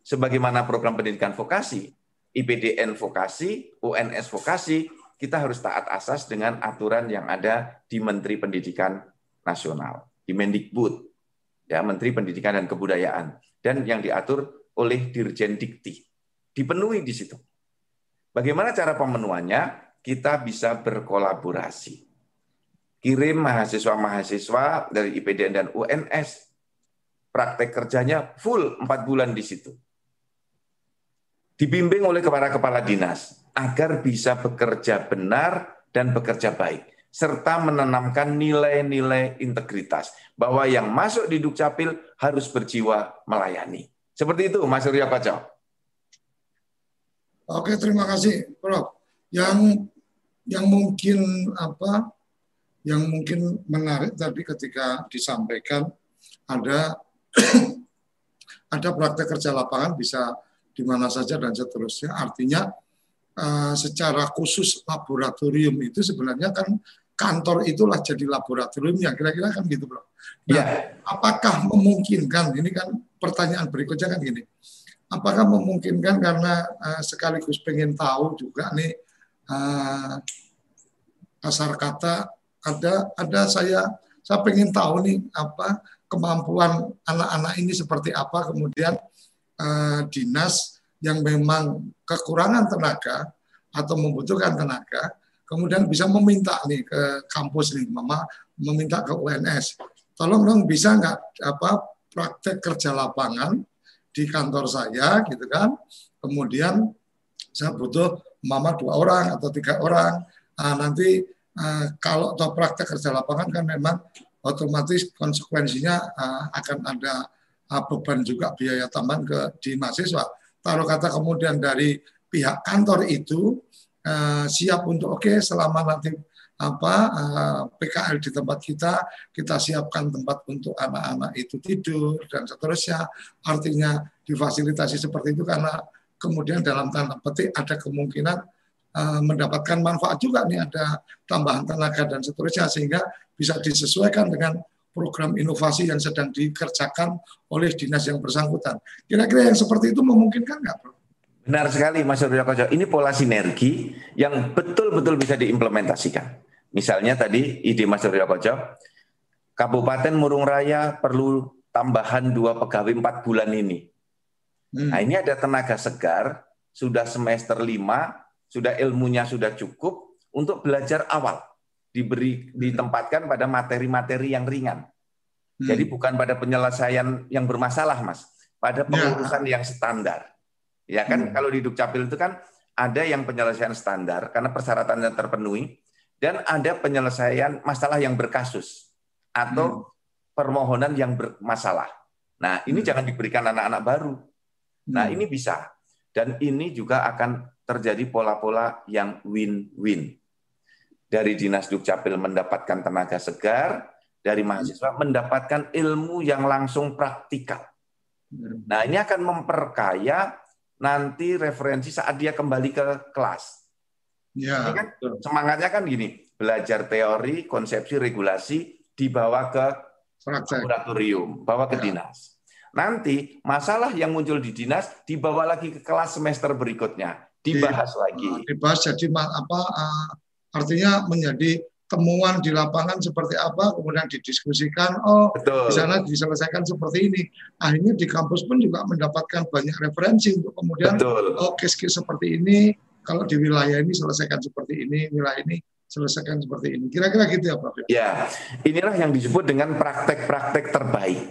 sebagaimana program pendidikan vokasi, IPDN vokasi, UNS vokasi, kita harus taat asas dengan aturan yang ada di Menteri Pendidikan Nasional, di Mendikbud, ya Menteri Pendidikan dan Kebudayaan, dan yang diatur oleh Dirjen Dikti. Dipenuhi di situ. Bagaimana cara pemenuhannya? Kita bisa berkolaborasi kirim mahasiswa-mahasiswa dari IPDN dan UNS. Praktek kerjanya full 4 bulan di situ. Dibimbing oleh kepala-kepala dinas agar bisa bekerja benar dan bekerja baik serta menanamkan nilai-nilai integritas bahwa yang masuk di Dukcapil harus berjiwa melayani. Seperti itu Mas Surya Kocok. Oke, terima kasih Prof. Yang yang mungkin apa yang mungkin menarik tadi ketika disampaikan ada ada praktek kerja lapangan bisa di mana saja dan seterusnya. Artinya uh, secara khusus laboratorium itu sebenarnya kan kantor itulah jadi laboratoriumnya kira-kira kan gitu bro. Nah, ya. apakah memungkinkan? Ini kan pertanyaan berikutnya kan gini. Apakah memungkinkan karena uh, sekaligus pengen tahu juga nih uh, kasar kata ada ada saya saya pengen tahu nih apa kemampuan anak-anak ini seperti apa kemudian uh, dinas yang memang kekurangan tenaga atau membutuhkan tenaga kemudian bisa meminta nih ke kampus nih mama meminta ke UNS tolong dong bisa nggak apa praktek kerja lapangan di kantor saya gitu kan. Kemudian saya butuh mama dua orang atau tiga orang. Nah, nanti uh, kalau atau praktek kerja lapangan kan memang otomatis konsekuensinya uh, akan ada uh, beban juga biaya tambahan ke di mahasiswa. Taruh kata kemudian dari pihak kantor itu uh, siap untuk oke okay, selama nanti apa uh, PKL di tempat kita kita siapkan tempat untuk anak-anak itu tidur dan seterusnya artinya difasilitasi seperti itu karena kemudian dalam tanda petik ada kemungkinan Eh, mendapatkan manfaat juga nih ada tambahan tenaga dan seterusnya sehingga bisa disesuaikan dengan program inovasi yang sedang dikerjakan oleh dinas yang bersangkutan. Kira-kira yang seperti itu memungkinkan nggak, Bro? Benar sekali, Mas Surya Koco. Ini pola sinergi yang betul-betul bisa diimplementasikan. Misalnya tadi ide Mas Surya Koco, Kabupaten Murung Raya perlu tambahan dua pegawai empat bulan ini. Hmm. Nah ini ada tenaga segar, sudah semester lima, sudah ilmunya sudah cukup untuk belajar awal, diberi ditempatkan pada materi-materi yang ringan. Hmm. Jadi bukan pada penyelesaian yang bermasalah, Mas, pada ya. pengurusan ya. yang standar. Ya kan, hmm. kalau di Dukcapil itu kan ada yang penyelesaian standar karena persyaratannya terpenuhi, dan ada penyelesaian masalah yang berkasus atau hmm. permohonan yang bermasalah. Nah, ini hmm. jangan diberikan anak-anak baru. Nah, hmm. ini bisa. Dan ini juga akan terjadi pola-pola yang win-win. Dari Dinas Dukcapil mendapatkan tenaga segar, dari mahasiswa mendapatkan ilmu yang langsung praktikal. Hmm. Nah, ini akan memperkaya nanti referensi saat dia kembali ke kelas. Ya, kan semangatnya kan gini, belajar teori, konsepsi, regulasi dibawa ke laboratorium, bawa ke ya. dinas. Nanti masalah yang muncul di dinas dibawa lagi ke kelas semester berikutnya, dibahas di, lagi. Dibahas jadi apa uh, artinya menjadi temuan di lapangan seperti apa, kemudian didiskusikan, oh Betul. di sana diselesaikan seperti ini. Akhirnya di kampus pun juga mendapatkan banyak referensi untuk kemudian, Betul. oh case-case seperti ini, kalau di wilayah ini selesaikan seperti ini, wilayah ini selesaikan seperti ini. Kira-kira gitu ya Prof. Ya, inilah yang disebut dengan praktek-praktek terbaik.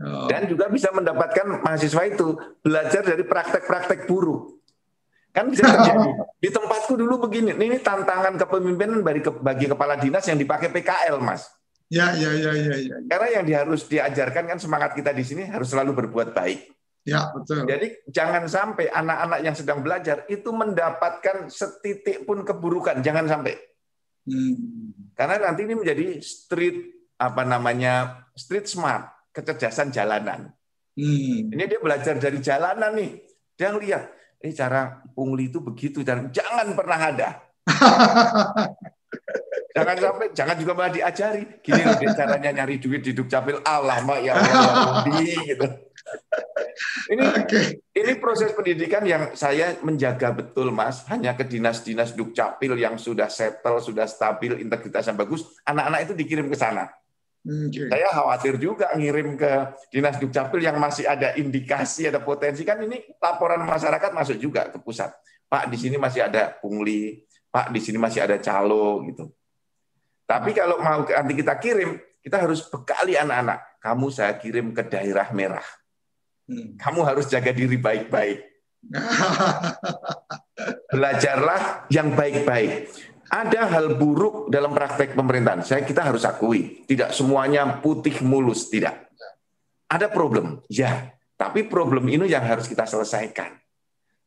Oh. Dan juga bisa mendapatkan mahasiswa itu belajar dari praktek-praktek buruk. Kan bisa terjadi. Di tempatku dulu begini, ini tantangan kepemimpinan bagi, bagi kepala dinas yang dipakai PKL, Mas. Ya, ya, ya, ya, ya. Karena yang harus diajarkan kan semangat kita di sini harus selalu berbuat baik. Ya, betul. Jadi jangan sampai anak-anak yang sedang belajar itu mendapatkan setitik pun keburukan, jangan sampai. Hmm. Karena nanti ini menjadi street apa namanya street smart, kecerdasan jalanan. Hmm. Ini dia belajar dari jalanan nih. Dia lihat, eh cara pungli itu begitu, jangan pernah ada. jangan sampai, jangan juga malah diajari. Gini loh caranya nyari duit di Dukcapil. Allah, ya Allah, gitu. Ini okay. ini proses pendidikan yang saya menjaga betul, Mas. Hanya ke dinas-dinas Dukcapil yang sudah settle, sudah stabil, integritasnya bagus, anak-anak itu dikirim ke sana. Okay. Saya khawatir juga ngirim ke dinas Dukcapil yang masih ada indikasi, ada potensi kan ini laporan masyarakat masuk juga ke pusat. Pak di sini masih ada pungli, Pak di sini masih ada calo gitu. Tapi kalau mau nanti kita kirim, kita harus bekali anak-anak. Kamu saya kirim ke daerah merah Hmm. Kamu harus jaga diri baik-baik. Belajarlah yang baik-baik. Ada hal buruk dalam praktek pemerintahan. Saya kita harus akui, tidak semuanya putih mulus, tidak. Ada problem, ya. Tapi problem ini yang harus kita selesaikan.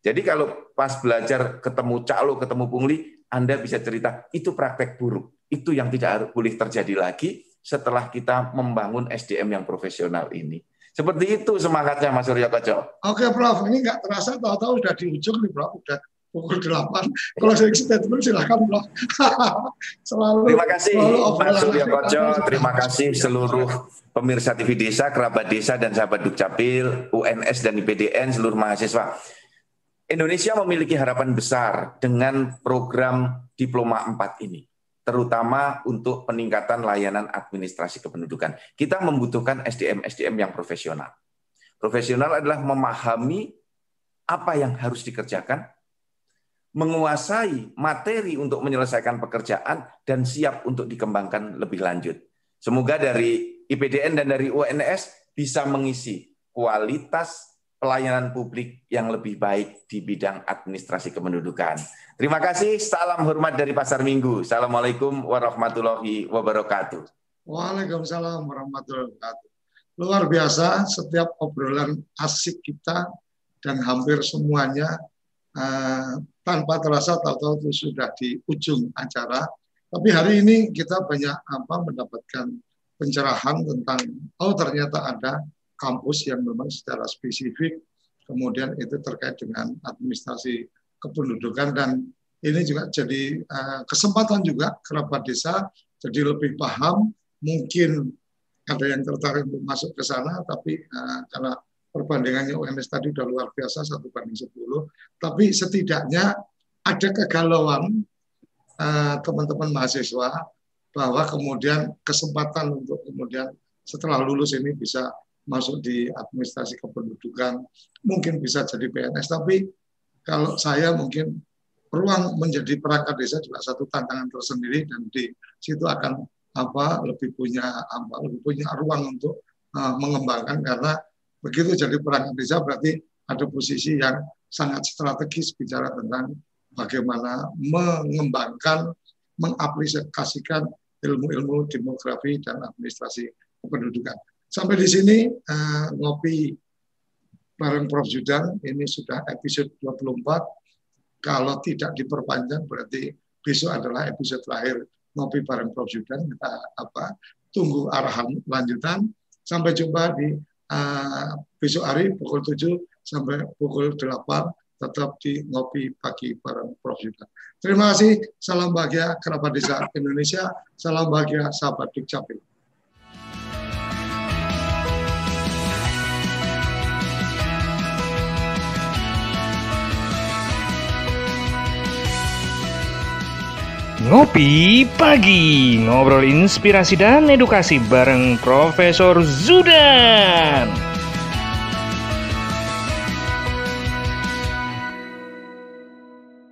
Jadi kalau pas belajar ketemu calo, ketemu pungli, Anda bisa cerita itu praktek buruk. Itu yang tidak boleh terjadi lagi setelah kita membangun SDM yang profesional ini. Seperti itu semangatnya Mas Surya Koco. Oke Prof, ini nggak terasa tahu-tahu sudah di ujung nih Prof, udah pukul 8. Kalau saya statement silakan Prof. selalu Terima kasih selalu Mas Surya Koco, terima kasih seluruh pemirsa TV Desa, kerabat desa dan sahabat Dukcapil, UNS dan IPDN, seluruh mahasiswa. Indonesia memiliki harapan besar dengan program Diploma 4 ini terutama untuk peningkatan layanan administrasi kependudukan. Kita membutuhkan SDM-SDM yang profesional. Profesional adalah memahami apa yang harus dikerjakan, menguasai materi untuk menyelesaikan pekerjaan, dan siap untuk dikembangkan lebih lanjut. Semoga dari IPDN dan dari UNS bisa mengisi kualitas pelayanan publik yang lebih baik di bidang administrasi kependudukan. Terima kasih. Salam hormat dari Pasar Minggu. Assalamualaikum warahmatullahi wabarakatuh. Waalaikumsalam warahmatullahi wabarakatuh. Luar biasa setiap obrolan asik kita dan hampir semuanya uh, tanpa terasa tahu-tahu itu sudah di ujung acara. Tapi hari ini kita banyak apa mendapatkan pencerahan tentang oh ternyata ada kampus yang memang secara spesifik kemudian itu terkait dengan administrasi kependudukan dan ini juga jadi uh, kesempatan juga kerabat desa jadi lebih paham mungkin ada yang tertarik untuk masuk ke sana tapi uh, karena perbandingannya UNS tadi sudah luar biasa satu banding sepuluh tapi setidaknya ada kegalauan eh, teman-teman uh, mahasiswa bahwa kemudian kesempatan untuk kemudian setelah lulus ini bisa masuk di administrasi kependudukan, mungkin bisa jadi PNS. Tapi kalau saya mungkin ruang menjadi perangkat desa juga satu tantangan tersendiri dan di situ akan apa lebih punya apa lebih punya ruang untuk uh, mengembangkan karena begitu jadi perangkat desa berarti ada posisi yang sangat strategis bicara tentang bagaimana mengembangkan mengaplikasikan ilmu-ilmu demografi dan administrasi kependudukan. Sampai di sini uh, ngopi bareng Prof. Judan ini sudah episode 24. Kalau tidak diperpanjang berarti besok adalah episode terakhir ngopi bareng Prof. Judan kita apa tunggu arahan lanjutan. Sampai jumpa di uh, besok hari pukul 7 sampai pukul 8 tetap di ngopi pagi bareng Prof Judan. Terima kasih, salam bahagia kerabat desa Indonesia, salam bahagia sahabat Dukcapil. Ngopi Pagi, ngobrol inspirasi dan edukasi bareng Profesor Zudan.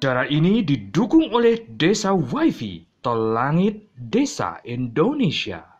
Cara ini didukung oleh Desa Wifi, Tol Langit Desa Indonesia.